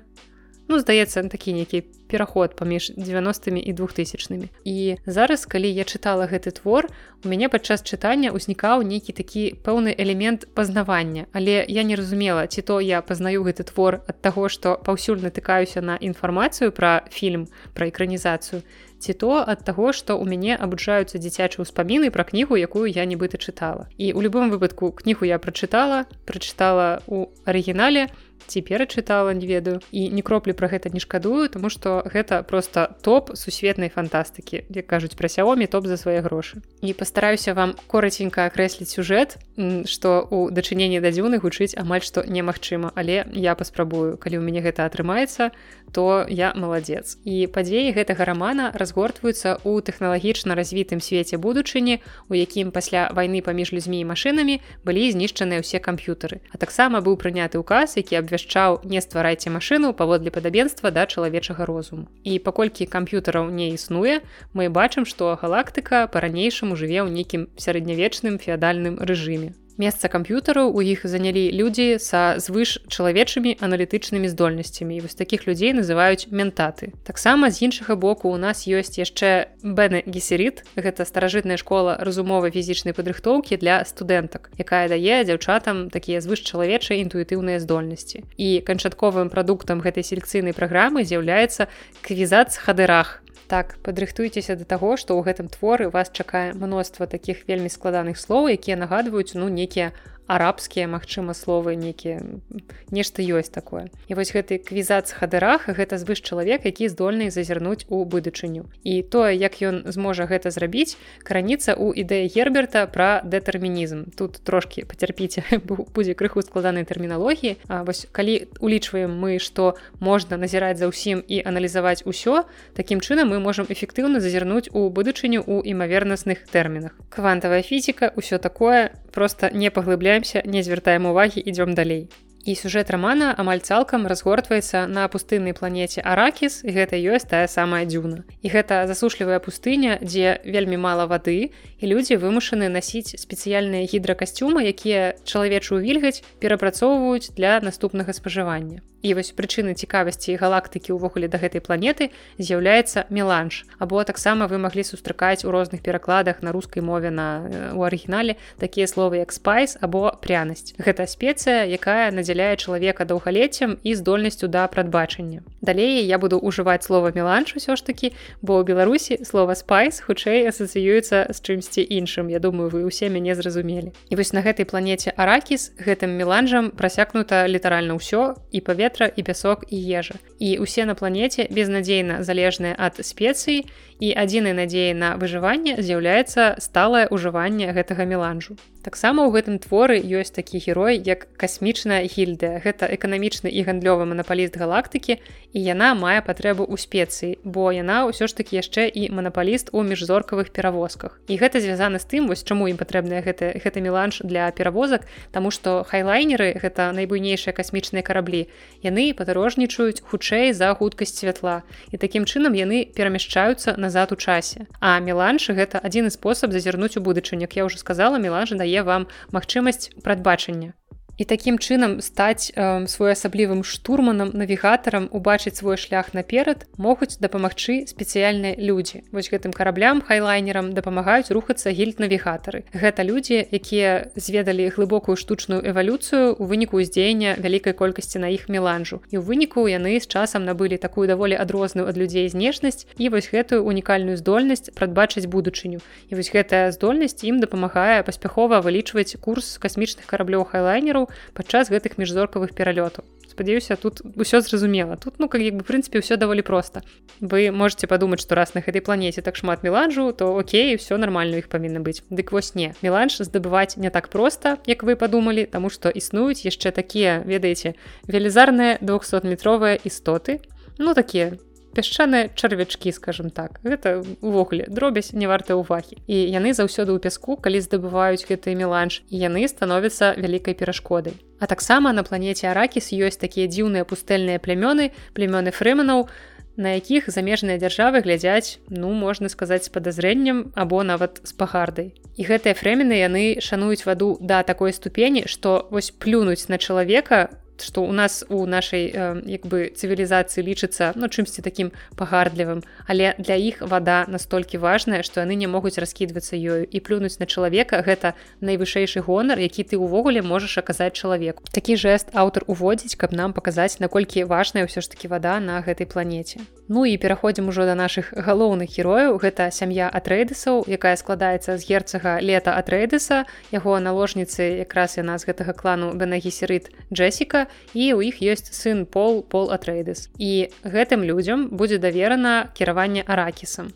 ну здаецца такі нейкі пераход паміж 90-мі і двухтысячнымі. І зараз калі я чытала гэты твор у мяне падчас чытання ўзнікаў нейкі такі пэўны элемент пазнавання. Але я не разумела ці то я пазнаю гэты твор ад таго што паўсюль натыкаюся на інфармацыю пра фільм пра экранізацыю ці то ад таго што ў мяне абуджаюцца дзіцячыя ўспаміны пра кнігу якую я нібыта чытала. І у любым выпадку кнігу я прачытала прачытала у арыгінале ці перачытала не ведаю і ні кроплі пра гэта не шкадую тому што гэта просто топ сусветнай фантастыкі як кажуць пра сяомі топ за свае грошы. І пастараюся вам кораценька акрэсліць сюжэт што у дачыненні да дзюны гучыць амаль што немагчыма але я паспрабую калі ў мяне гэта атрымаецца то я маладзец. І падзеі гэтага рамана разгортваюцца ў тэхналагічна развітым свеце будучыні у якім пасля вайны паміж людзьмі і машынамі былі знішчаныя ўсе камп'ютары а таксама быў прыняты ўказ які абвяшчаў не стварайце машыну паводле падабенства да чалавечага розуму і паколькі камп'ютараў не існуе мы бачым што галактыка па-ранейшаму жыве ў нейкім сярэднявечным феадальным рэжыме Месца камп'ютараў у іх занялі людзі са звыш чалавечымі аналітычнымі здольнасцямі і вось такіх людзей называюць ментаты. Таксама з іншага боку у нас ёсць яшчэ Бэны гесерит. Гэта старажытная школа разумовай фізічнай падрыхтоўкі для студэнтак, якая дае дзяўчатам такія звыш чалавечыя інтуітыўныя здольнасці. І канчатковым прадуктам гэтай селекцыйнай праграмы з'яўляецца квізац хадырах так падрыхтуйцеся да таго што ў гэтым творы вас чакае мноства такіх вельмі складаных слоў якія нагадваюць ну некія арабскія магчыма словы некія нешта ёсць такое. І вось гэты квізац хадырах гэта звыш чалавек які здольны зазірнуць у будучыню. І тое як ён зможа гэта зрабіць краніца ў ідэі герберта пра дэтэрмінізм. Тут трошки пацярпіце будзе крыху складанай тэрміналогіі. Вось калі улічваем мы што можна назіраць за ўсім і аналізаваць усё такім чынам мы можемм эфектыўна зазірнуць у будучыню у імавернасных тэрмінах. Квантавая фізіка ўсё такое просто не паглыбляемся не звяртаем увагі ідём далей. І сюжэт рамана амаль цалкам разгортваецца на пустыннай планеце аракіс гэта ёсць тая самая дзюна. І гэта засушлівая пустыня дзе вельмі мала вады і людзі вымушаны насіць спецыяльныя гідракасцюмы якія чалавечую вільгаць перапрацоўваюць для наступнага спажывання і вось прычыны цікавасці галактыкі ўвогуле да гэтай планеты з'яўляецца меланж або таксама вы маглі сустракаць у розных перакладах на рускай мове на у арыгінале такія словы як спайс або прянасць гэта спецыя якая надзяляе чалавека даўгалеццем і здольнасцю да прадбачання. Далей я буду ўжываць слова меланж усё ж такі, бо ў Беларусі слова спайс хутчэй асацыюецца з чымсьці іншым. Я думаю, вы ўсе мяне зразумелі. І вось на гэтай планеце аракіс гэтым меланжам прасякнута літаральна ўсё і паветра і пясок і ежа. І усе на планеце безнадзейна залежныя ад спецыі і адзінай надзеяй на выжыванне з'яўляецца сталае ўжыванне гэтага меланжу таксама ў гэтым творы ёсць такі герой як касмічная гільдыя. Гэта эканамічны і гандлёвы манапаліст галактыкі і яна мае патрэбу ў спецыі бо яна ўсё ж таки яшчэ і манапаліст у міжзоркавых перавозках. І гэта звязана з тым вось чаму ім патрэбная гэта гэта меланж для перавозак Таму што хайлайнеры гэта найбуйнейшыя касмічныя караблі. Яны падарожнічаюць хутчэй за хуткасць святла і такім чынам яны перамяшчаюцца назад у часе. А меланж гэта адзіны спосаб зазірнуць у будучыню. Я ўжо сказала меланжа дае дае вам магчымасць прадбачання і такім чынам стаць э, своеасаблівым штурманам навігатарам убачыць свой шлях наперад могуць дапамагчы спецыяльныя людзі. Вось гэтым караблям хайлайнерам дапамагаюць рухацца гільд-навігатары. Гэта людзі якія зведалі глыбокую штучную эвалюцыю у выніку ўздзеяння вялікай колькасці на іх меланжу. І ў выніку яны з часам набылі такую даволі адрозную ад людзей знешнасць і вось гэтую унікальную здольнасць прадбачыць будучыню. І вось гэтая здольнасць ім дапамагае паспяхова вылічваць курс касмічных караблёў хайлайнераў падчас гэтых міжзоркавых пералётаў. Спадзяюся тут усё зразумела. Тут ну как бы прынцыпе ўсё даволі проста. Вы можете падумаць што раз на гэтай планеце так шмат меланжу то Окей все нормально іх павінна быць. Дык вось не. Меланж здабываць не так проста як вы падумалі таму што існуюць яшчэ такія ведаеце велізарныя 200метровыя істоты. Ну такія пясчаныя чарвячкі скажем так. Гэта увогуле дробязь не варта ўвагі. І яны заўсёды ў пяску калі здабываюць гэты меланж яны становяцца вялікай перашкодай. А таксама на планеце аракіс ёсць такія дзіўныя пустэльныя плямёны племёны фрэманаў на якіх замежныя дзяржавы глядзяць ну можна сказаць з падазрэнням або нават з пагардай. І гэтыя фрэмены яны шануюць ваду да такой ступені што вось плюнуць на чалавека што у нас у нашай як бы цывілізацыі лічыцца ну чымсьці такім пагардлівым але для іх вада настолькі важная што яны не могуць раскідвацца ёю. І плюнуць на чалавека гэта найвышэйшы гонар які ты ўвогуле можаш аказаць чалавеку. Такі жэст аўтар уводзіць каб нам паказаць наколькі важная ўсё ж таки вада на гэтай планеце. Ну і пераходзім ужо да наших галоўных герояў. Гэта сям'я атрэйдысаў якая складаецца з герцага лета атрэйдыса яго наложніцы якраз яна з гэтага клану бенагісерыт джесіка і ў іх ёсць сын пол пол атрейдыс і гэтым людзям будзе даверана кіраванне аракісам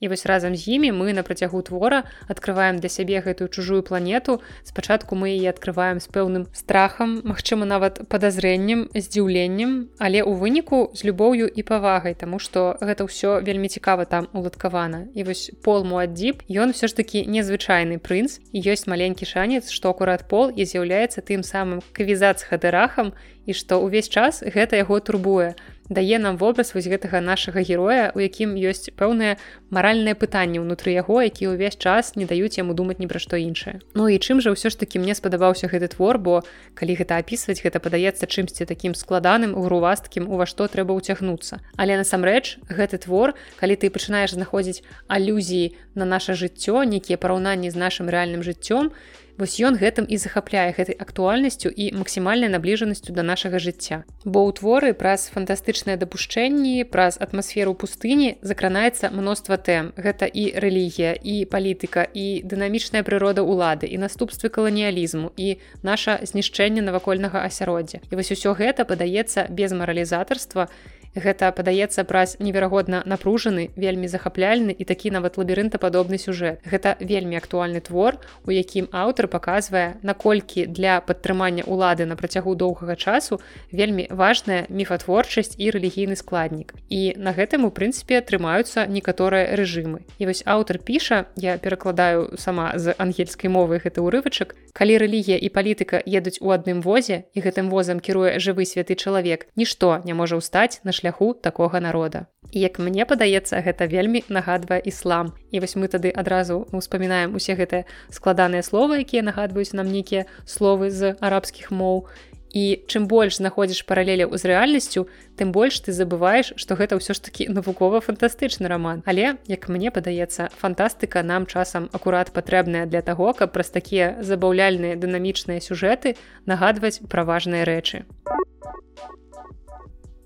І вось разам з імі мы на працягу твора открываем для сябе гэтую чужую планету. Спачатку мы яе открываем з пэўным страхам, магчыма, нават падазрэннем, здзіўленнем, але ў выніку з любоўю і павагай, таму што гэта ўсё вельмі цікава там уладкавана. І вось пол Муаддзіб, ён усё ж такі незвычайны прынц і ёсць маленькі шанец, што акурат пол і з'яўляецца тым самым кавізац хадырахам і што ўвесь час гэта яго турбуе дае нам вобраз вось гэтага нашага героя у якім ёсць пэўнае маральнае пытанне ўнутры яго які ўвесь час не даюць яму думаць ні пра што іншае. Ну і чым жа ўсё ж таки мне спадабаўся гэты твор бо калі гэта апісваць гэта падаецца чымсьці такім складаным грувасткім у ва што трэба ўцягнуцца. Але насамрэч гэты твор калі ты пачынаеш знаходзіць алюзіі на наше жыццё нейкія параўнанні з нашим рэальным жыццём вось ён гэтым і захапляе гэтай актуальнасцю і максімальнай набліжанасцю да нашага жыцця. Бо ў творы праз фантастычныя дапушчэнні праз атмасферу пустыні закранаецца мноства тэм. Гэта і рэлігія і палітыка і дынамічная прырода ўлады і наступствы каланіялізму і наша знішчэнне навакольнага асяроддзя. І вось усё гэта падаецца без маралізатарства і Гэта падаецца праз неверагодна напружаны, вельмі захапляльны і такі нават лабірынтападобны сюжэт. Гэта вельмі актуальны твор, у якім аўтар паказвае, наколькі для падтрымання ўлады на працягу доўгага часу вельмі важная міфатворчасць і рэлігійны складнік. І на гэтым у прынцыпе атрымаюцца некаторыя рэжымы. І вось аўтар піша, я перакладаю сама з ангельскай мовы гэты ўрывачак. Калі рэлігія і палітыка едуць у адным возе і гэтым возам кіруе жывы святы чалавек, нішто не можа ўстаць на шляху такога народа. І як мне падаецца, гэта вельмі нагадвае іслам. І вось мы тады адразу успамінаем усе гэтыя складаныя словы, якія нагадваюць нам нейкія словы з арабскіх моў. І чым больш знаходзіш паралеляў з рэальнасцю, тым больш ты забываеш, што гэта ўсё ж такі навукова-фантастычны раман. Але як мне падаецца, фантастыка нам часам акурат патрэбная для таго, каб праз такія забаўляльныя дынамічныя сюжэты нагадваць пра важныя рэчы.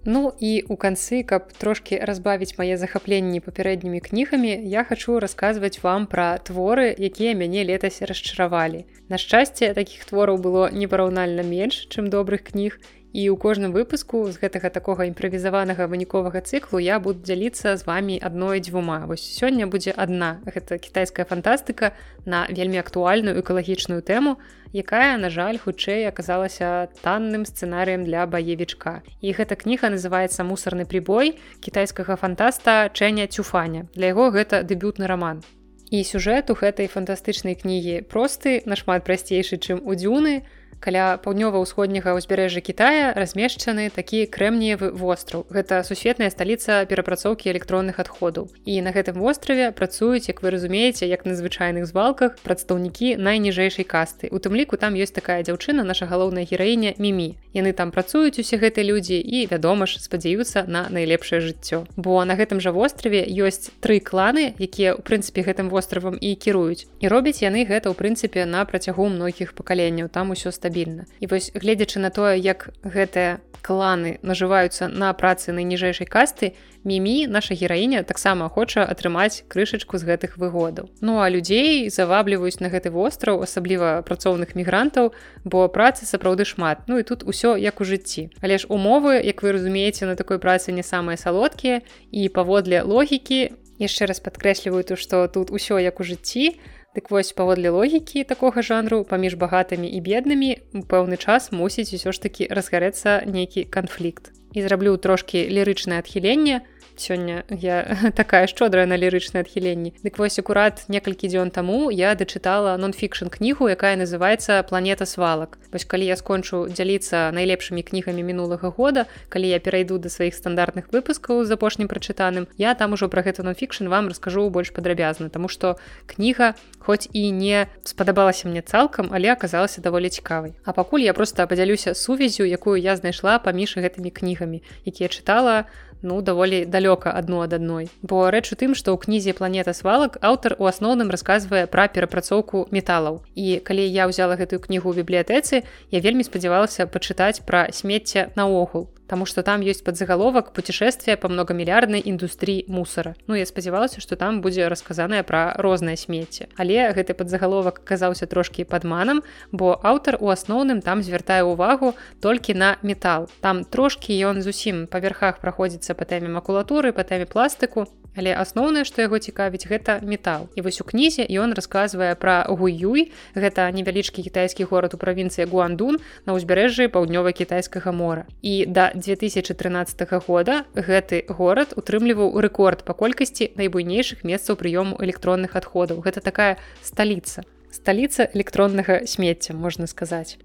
Ну і у канцы, каб трошки разбавіць мае захапленні папярэднімі кнігамі, я хачу расказваць вам пра творы, якія мяне летась расчаравалі. На шчасце, такіх твораў было непараўнальна менш, чым добрых кніг і ў кожным выпуску з гэтага такога імправізаванага выніковага цыклу я буду дзяліцца з вами адной дзвюма. Вось сёння будзе адна гэта кітайская фантастыка на вельмі актуальную экалагічную тэму якая на жаль хутчэй аказалася танным сцэнарыем для баевічка. І гэта кніга называется мусорны прибой кітайскага фантаста чэня цюфаня. Для яго гэта дэбютны роман і сюжэт у гэтай фантастычнай кнігі просты нашмат прасцейшы чым у дзюны. у каля паўднёва-ўсходняга ўзбярэжжа Китая размешчаны такі крэмніевы востраў. Гэта сусветная сталіца перапрацоўкі электронных адходаў. І на гэтым востраве працуюць, як вы разумееце, як на звычайных звалках прадстаўнікі найніжэйшай касты. У тым ліку там ёсць такая дзяўчына, наша галоўная гераіня мімі. Яны там працуюць усе гэтыя людзі і, вядома ж, спадзяюцца на найлепшае жыццё. Бо на гэтым жа востраве ёсць тры кланы, якія ў прынцыпе гэтым востравам і кіруюць. І робяць яны гэта ў прынцыпе на працягу многіх пакаленняў. там усё стабільна стабільна. І вось гледзячы на тое як гэтыя кланы нажываюцца на працы найніжэйшай касты мімі наша гераіня таксама хоча атрымаць крышачку з гэтых выгодаў. Ну а людзей завабліваюць на гэты востраў асабліва працоўных мігрантаў бо працы сапраўды шмат. Ну і тут усё як у жыцці. Але ж умовы як вы разумееце на такой працы не самыя салодкія. І паводле логікі яшчэ раз падкрэсліваю то што тут усё як у жыцці то Дык вось паводле логікі такога жанру паміж багатымі і беднымі пэўны час мусіць усё ж такі разгарэцца нейкі канфлікт. І зраблю трошкі лірычнае адхіленне, сёння я такая шчодрая на лірычнае адхіленні. Дык вось акурат некалькі дзён таму я дачытала нон-фікшн кнігу якая называется планета свалак вось калі я скончу дзяліцца найлепшымі кнігамі мінулага года калі я перайду да сваіх стандартных выпускаў з апошнім прачытаным я там ужо пра гэта нон-фікшн вам раскажу больш падрабязна тому что кніга хоць і не спадабалася мне цалкам але аказалася даволі цікавай. А пакуль я просто падзялюся сувязю якую я знайшла паміж гэтымі кнігамі якія чытала ну даволі далёка адну ад адной бо рэч у тым што ў кнізе планета свалак аўтар у асноўным расказвае пра перапрацоўку металаў. І калі я ўзяла гэтую кнігу ў бібліятэцы я вельмі спадзявалася пачытаць пра смецце наогул Таму што там ёсць падзагаловак путешествия па многамільярднай індустрыі мусара. Ну я спадзявалася, што там будзе расказанае пра рознае смецце. Але гэты падзагаловак аказаўся трошкі падманам, бо аўтар у асноўным там звяртае ўвагу толькі на метал. Там трошкі ён зусім па верхах праходзіцца па тэме макулатуры, па тэме пластыку, Але асноўнае, што яго цікавіць, гэта метал. І вось у кнізе ён расказвае пра гуюй. Гэта невялічкі кітайскі горад у правінцыі Гуандун на ўзбярэжжы паўднёва-кітайскага мора. І да 2013 года гэты горад утрымліваў рэкорд па колькасці найбуйнейшых месцаў прыёму электронных адходаў. Гэта такая сталіца. Сталіца электроннага смецця можна сказаць.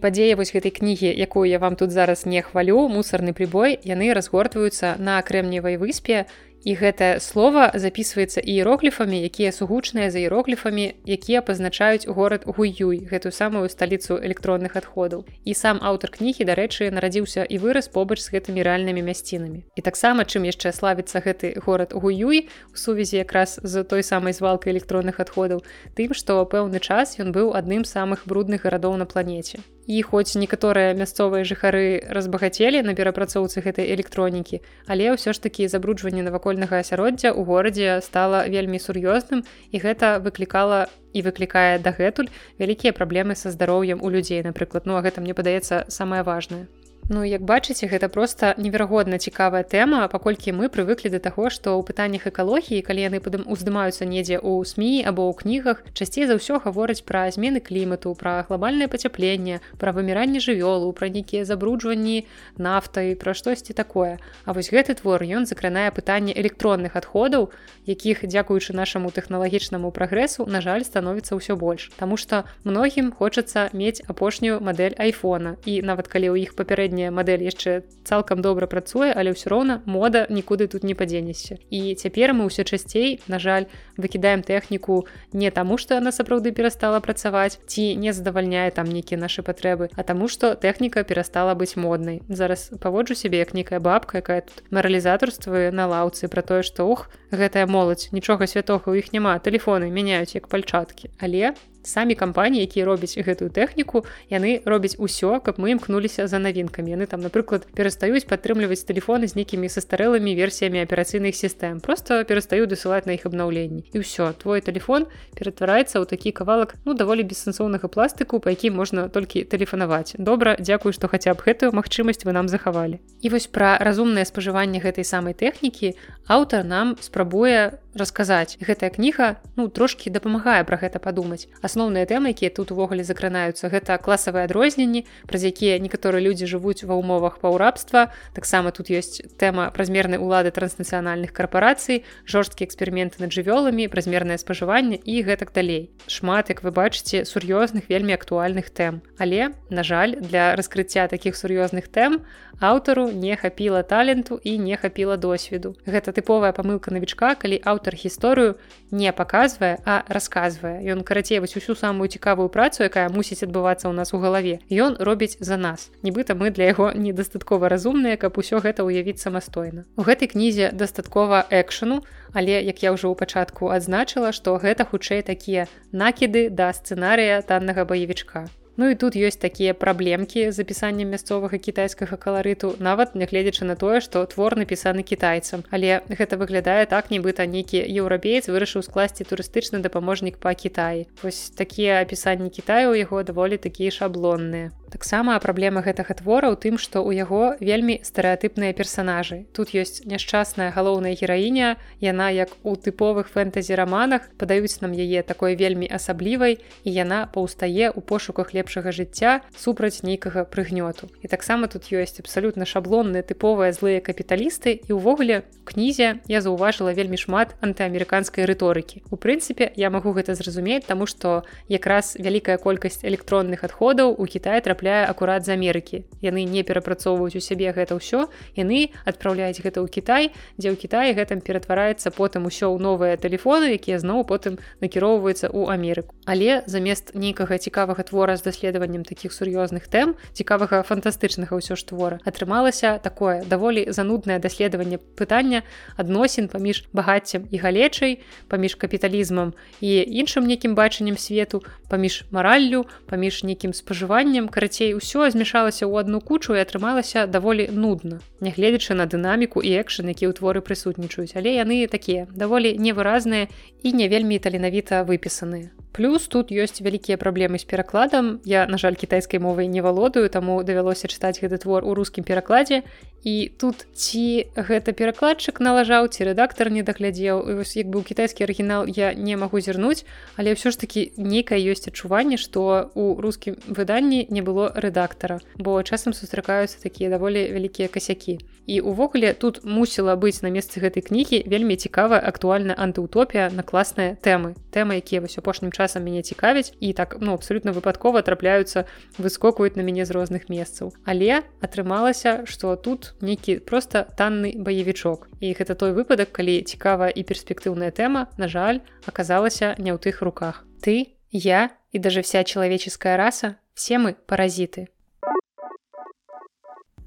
падзея вось гэтай кнігі якую я вам тут зараз не хвалю мусорны прибой яны разгортваюцца на крэмневай выспе і гэтае слово записывается іерогліфамі якія сугучныя за іерогліфамі якія пазначаюць горад гуюй гэтую самую сталіцу электронных адходаў. І сам аўтар кнігі дарэчы нарадзіўся і вырас побач з гэтымі рэальнымі мясцінамі. І таксама чым яшчэ славіцца гэты горад гуюй у сувязі якраз з той самай звалкай электронных адходаў тым што пэўны час ён быў адным самых брудных гарадоў на планеце і хоць некаторыя мясцовыя жыхары разбагацелі на перапрацоўцы гэтай электронікі але ўсё ж такі забруджванне навакольнага асяроддзя ў горадзе стала вельмі сур'ёзным і гэта выклікала і выклікае дагэтуль вялікія праблемы са здароўем у людзей напрыклад ну а гэта мне падаецца самае важное Ну як бачыце гэта просто неверагодна цікавая тэма паколькі мы прывыклі да таго што ў пытаннях экалогіі калі яны падым уздымаюцца недзе ў сМ або ў кнігах часцей за ўсё гавораць пра змены клімату пра глобальнае пацяпленне пра выміранне жывёлу пра нейкія забруджванні нафтай пра штосьці такое. А вось гэты твор ён закранае пытанне электронных адходаў якіх дзякуючы нашаму тэхналагічнаму прагрэсу на жаль становіцца ўсё больш. Таму што многім хочацца мець апошнюю мадэль айфона. І нават калі ў іх папярэдні папярэдняя мадэль яшчэ цалкам добра працуе але ўсё роўна мода нікуды тут не падзенешся. І цяпер мы ўсё часцей на жаль выкідаем тэхніку не таму што яна сапраўды перастала працаваць ці не задавальняе там нейкія нашы патрэбы а таму што тэхніка перастала быць моднай. Зараз паводжу сябе як нейкая бабка якая тут маралізатарствы на лаўцы про тое што ух гэтая моладзь нічога святога у іх няма тэлефоны мяняюць як пальчаткі. Але самі кампаніі якія робяць гэтую тэхніку яны робяць усё каб мы імкнуліся за навінкамі. Яны там напрыклад перастаюць падтрымліваць тэлефоны з нейкімі састарэлымі версіямі аперацыйных сістэм. Просто перастаю дасылаць на іх абнаўленні. І ўсё твой телефон ператвараецца ў такі кавалак ну даволі бессэнсоўнага пластыку па якім можна толькі тэлефанаваць. Добра дзякую што хаця б гэтую магчымасць вы нам захавалі. І вось пра разумнае спажыванне гэтай самай тэхнікі аўтар нам спрабуе расказаць гэтая кніга ну трошки дапамагае про гэта падумаць. Асноўныя тэмы якія тут увогуле закранаюцца гэта класавыя адрозненні праз якія некаторыя людзі жывуць ва ўмовах паўрабства. Таксама тут ёсць тэма празмернай улады транснацыянальных карпорацый жорсткі эксперыменты над жывёламі празмернае спажыванне і гэтак далей. Шмат як вы бачыце сур'ёзных вельмі актуальных тэм. Але на жаль для раскрыцця таких сур'ёзных тэм аўтару не хапіла таленту і не хапіла досведу. Гэта тыповая памылка навічка калі аўтар аўтар гісторыю не паказвае а расказвае ён карацей вось усю самую цікавую працу якая мусіць адбывацца ў нас у галаве ён робіць за нас. Нібыта мы для яго недастаткова разумныя каб усё гэта ўявіць самастойна. У гэтай кнізе дастаткова экшану але як я ўжо ў пачатку адзначыла што гэта хутчэй такія накіды да сцэнарыя таннага баевічка Ну і тут ёсць такія праблемкі з запісаннем мясцовага кітайскага каларыту нават нягледзячы на тое што твор напісаны кітайцам але гэта выглядае так нібыта нейкі еўрапеец вырашыў скласці турыстычны дапаможнік па Кітаі вось такія апісанні Кітаю у яго даволі такія шаблонныя. Таксама праблема гэтага твора ў тым што ў яго вельмі стэеатыпныя персанажы. Тут ёсць няшчасная галоўная гераіня яна як у тыповых фэнтэзі раманах падаюць нам яе такой вельмі асаблівай і яна паўстае ў пошуках леп лепшага жыцця супраць нейкага прыгнёту. І таксама тут ёсць абсалютна шаблонныя тыповыя злыя капіталісты і ўвогуле кнізе я заўважыла вельмі шмат антыамерыканскай рыторыкі. У прынцыпе я магу гэта зразумець таму што якраз вялікая колькасць электронных адходаў у Кітай трапляе акурат з Амерыкі. Яны не перапрацоўваюць у сябе гэта ўсё яны адпраўляюць гэта ў Кітай дзе ў Кіаі гэтым ператвараецца потым усё ў новыя тэлефоны якія зноў потым накіроўваюцца ў Амерыку. Але замест нейкага цікавага твора з даследаваннем таких сур'ёзных тэм цікавага фантастычнага ўсё ж твора атрымалася такое даволі зануднае даследаванне пытання адносін паміж багаццем і галечай паміж капіталізмам і іншым нейкім бачаннем свету паміж мараллю паміж нейкім спажываннем. Карацей усё змяшалася ў одну кучу і атрымалася даволі нудна нягледзячы на дынаміку і экшн які ў творы прысутнічаюць. Але яны такія даволі невыразныя і не вельмі таленавіта выпісаныя плюс тут ёсць вялікія праблемы з перакладам я на жаль кітайскай мовай не валодаю таму давялося чытаць гэты твор у рускім перакладзе і тут ці гэта перакладчык налажаў ці рэдактар не даглядзеў вось як быў кітайскі арыгінал я не магу зірнуць але ўсё ж таки нейкае ёсць адчуванне што у рускім выданні не было рэдактара бо часам сустракаюцца такія даволі вялікія касякі. І увогуле тут мусіла быць на месцы гэтай кнігі вельмі цікавая актуальна антыутопія на класныя тэмы тэмы якія вось апошнім часам часам мяне цікавіць і так ну абсолютно выпадкова трапляюцца выскокваюць на мяне з розных месцаў але атрымалася что тут нейкі просто танны баевічок і гэта той выпадак калі цікавая і перспектыўная тэма на жаль аказалася не ў тых руках. Ты я и даже вся человеческая раса все мы паразиты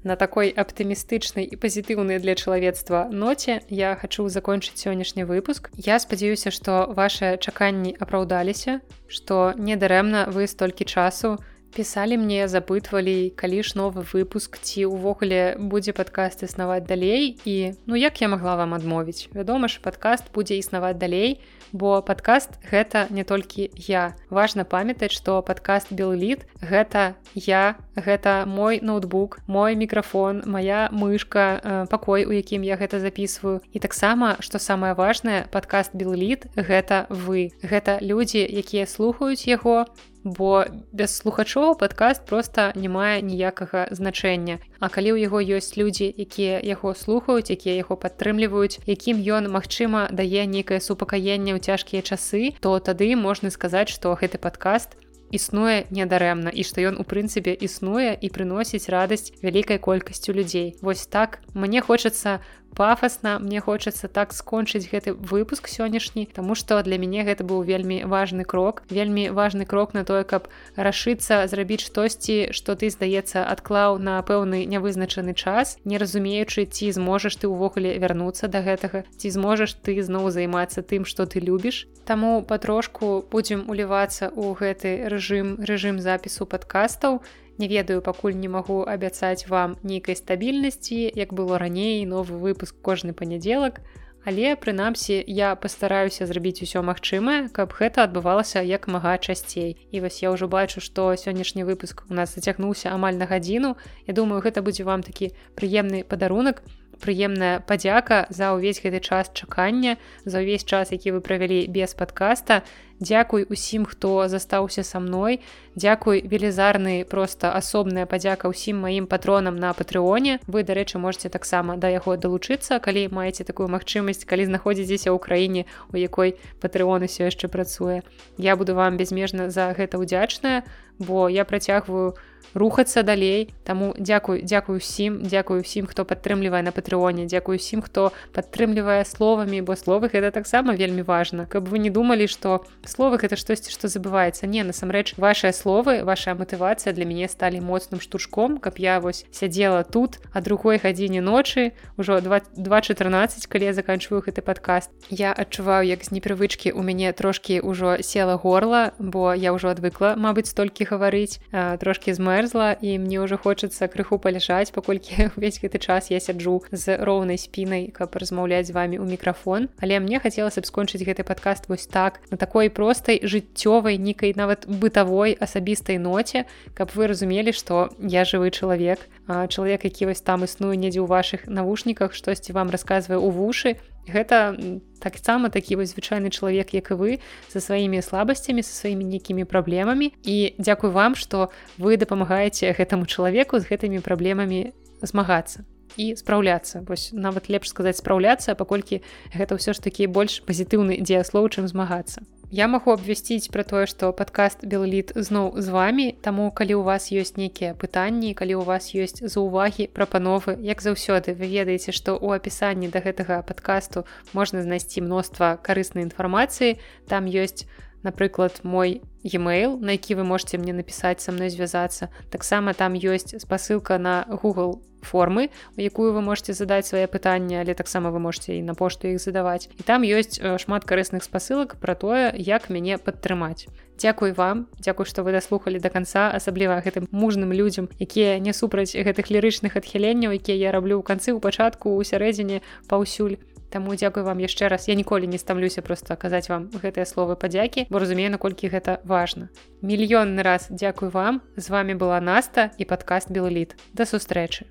На такой аптымістычнай і пазітыўнай для чалавецтва ноце я хачу закончыць сённяшні выпуск. Я спадзяюся, што вашыя чаканні апраўдаліся, што недарэмна вы столькі часу пісалі мне, запытвалі, калі ж новы выпуск ці ўвогуле будзе падкаст існаваць далей і ну як я магла вам адмовіць. Вядома ж, падкаст будзе існаваць далей, бо падкаст гэта не толькі я. Важна памятаць што падкаст белліт гэта я гэта мой ноутбук мой мікрафон моя мышка э, пакой у якім я гэта записываю і таксама што самае важное падкаст белліт гэта вы. Гэта людзі якія слухаюць яго бо без слухачоў падкаст просто не мае ніякага значэння. А калі ў яго ёсць людзі якія яго слухаюць якія яго падтрымліваюць якім ён магчыма дае нейкае супакаенне ў цяжкія часы то тады можна сказаць што гэты падкаст існуе недарэмна і што ён у прынцыпе існуе і прыносіць радасць вялікай колькасцю людзей. Вось так. Мне хочацца пафасна. Мне хочацца так скончыць гэты выпуск сённяшні Таму што для мяне гэта быў вельмі важны крок. Вельмі важны крок на тое каб рашыцца зрабіць штосьці што ты здаецца адклаў на пэўны нявызначаны час не разумеючы ці зможаш ты ўвогуле вярнуцца да гэтага ці зможаш ты зноў займацца тым што ты любіш. Таму патрошку будзем улівацца ў гэты рэжым рэжым запісу падкастаў не ведаю пакуль не магу абяцаць вам нейкай стабільнасці як было раней новы выпуск кожны панядзелак. Але прынамсі я пастараюся зрабіць усё магчымае каб гэта адбывалася як мага часцей. І вось я ўжо бачу што сённяшні выпуск у нас зацягнуўся амаль на гадзіну. Я думаю гэта будзе вам такі прыемны падарунак прыемная падзяка за ўвесь гэты час чакання за ўвесь час які вы правялі без падкаста. Дякуй усім хто застаўся са мной. Дякуй велізарны просто асобная падзяка ўсім маім патронам на патрыоне. Вы дарэчы можете таксама да яго далучыцца калі маеце такую магчымасць калі знаходзіцеся ў краіне у якой патрыон усё яшчэ працуе. Я буду вам безмежна за гэта ўдзячная бо я працягваю у рухацца далей. Таму дзякую дзякую усім дзякую усім хто падтрымлівае на патрыоне дзякую усім хто падтрымлівае словамі бо словы гэта таксама вельмі важна. Каб вы не думалі что словы гэта штосьці што забываецца. Не насамрэч ваши словы ваша матывацыя для мяне сталі моцным штуршком каб я вось сядзела тут а другой гадзіне ночы ўжо 214 калі я заканчиваю гэты падкаст. Я адчуваю як з непрывычкі у мяне трошки ўжо села горла бо я ўжо адвыкла Мабыць столькі гаварыць трошки з мэ замерзла і мне ўжо хочацца крыху паляжаць паколькі увесь гэты час я сяджу з роўнай спінай каб размаўляць з вами ў мікрафон. Але мне хацелася б скончыць гэты падкаст вось так на такой простай жыццёвай нейкай нават бытавой асабістай ноце каб вы разумелі што я жывы чалавек. Чалавек які вось там існую недзе ў ваших навушніках штосьці вам расказвае у вушы гэта таксама такі вось звычайны чалавек як і вы за сваімі слабасцямі са сваімі нейкімі праблемамі. І дзякуй вам што вы дапамагаеце гэтаму чалавеку з гэтымі праблемамі змагацца і спраўляцца. Вось нават лепш сказаць спраўляцца паколькі гэта ўсё ж такі больш пазітыўны дзеяслоў чым змагацца Я магу абвясціць пра тое, што падкаст Белліт зноў з вами, Таму калі ў вас ёсць нейкія пытанні, калі ў вас ёсць заўвагі, прапановы, як заўсёды вы ведаеце, што ў апісанні да гэтага падкасту можна знайсці мноства карыснай інфармацыі. Там ёсць, напрыклад, мой e-mail, на які вы можете мне напісаць са мной звязацца. Таксама там ёсць спасылка на Google формы у якую вы можете задаць свае пытанні але таксама вы можете і на пошту іх задаваць і там ёсць шмат карысных спасылак про тое як мяне падтрымаць Дякуй вам Дякую што вы даслухалі до конца асабліва гэтым мужным людзям якія не супраць гэтых лірычных адхіленняў якія я раблю ў канцы ў пачатку у сярэдзіне паўсюль Таму дзякую вам яшчэ раз. Я ніколі не стамлюся просто казаць вам гэтыя словы падзякі бо разумею наколькі гэта важна. Мільённы раз дзякую вам. З вами была наста і падкаст белліт да сустрэчы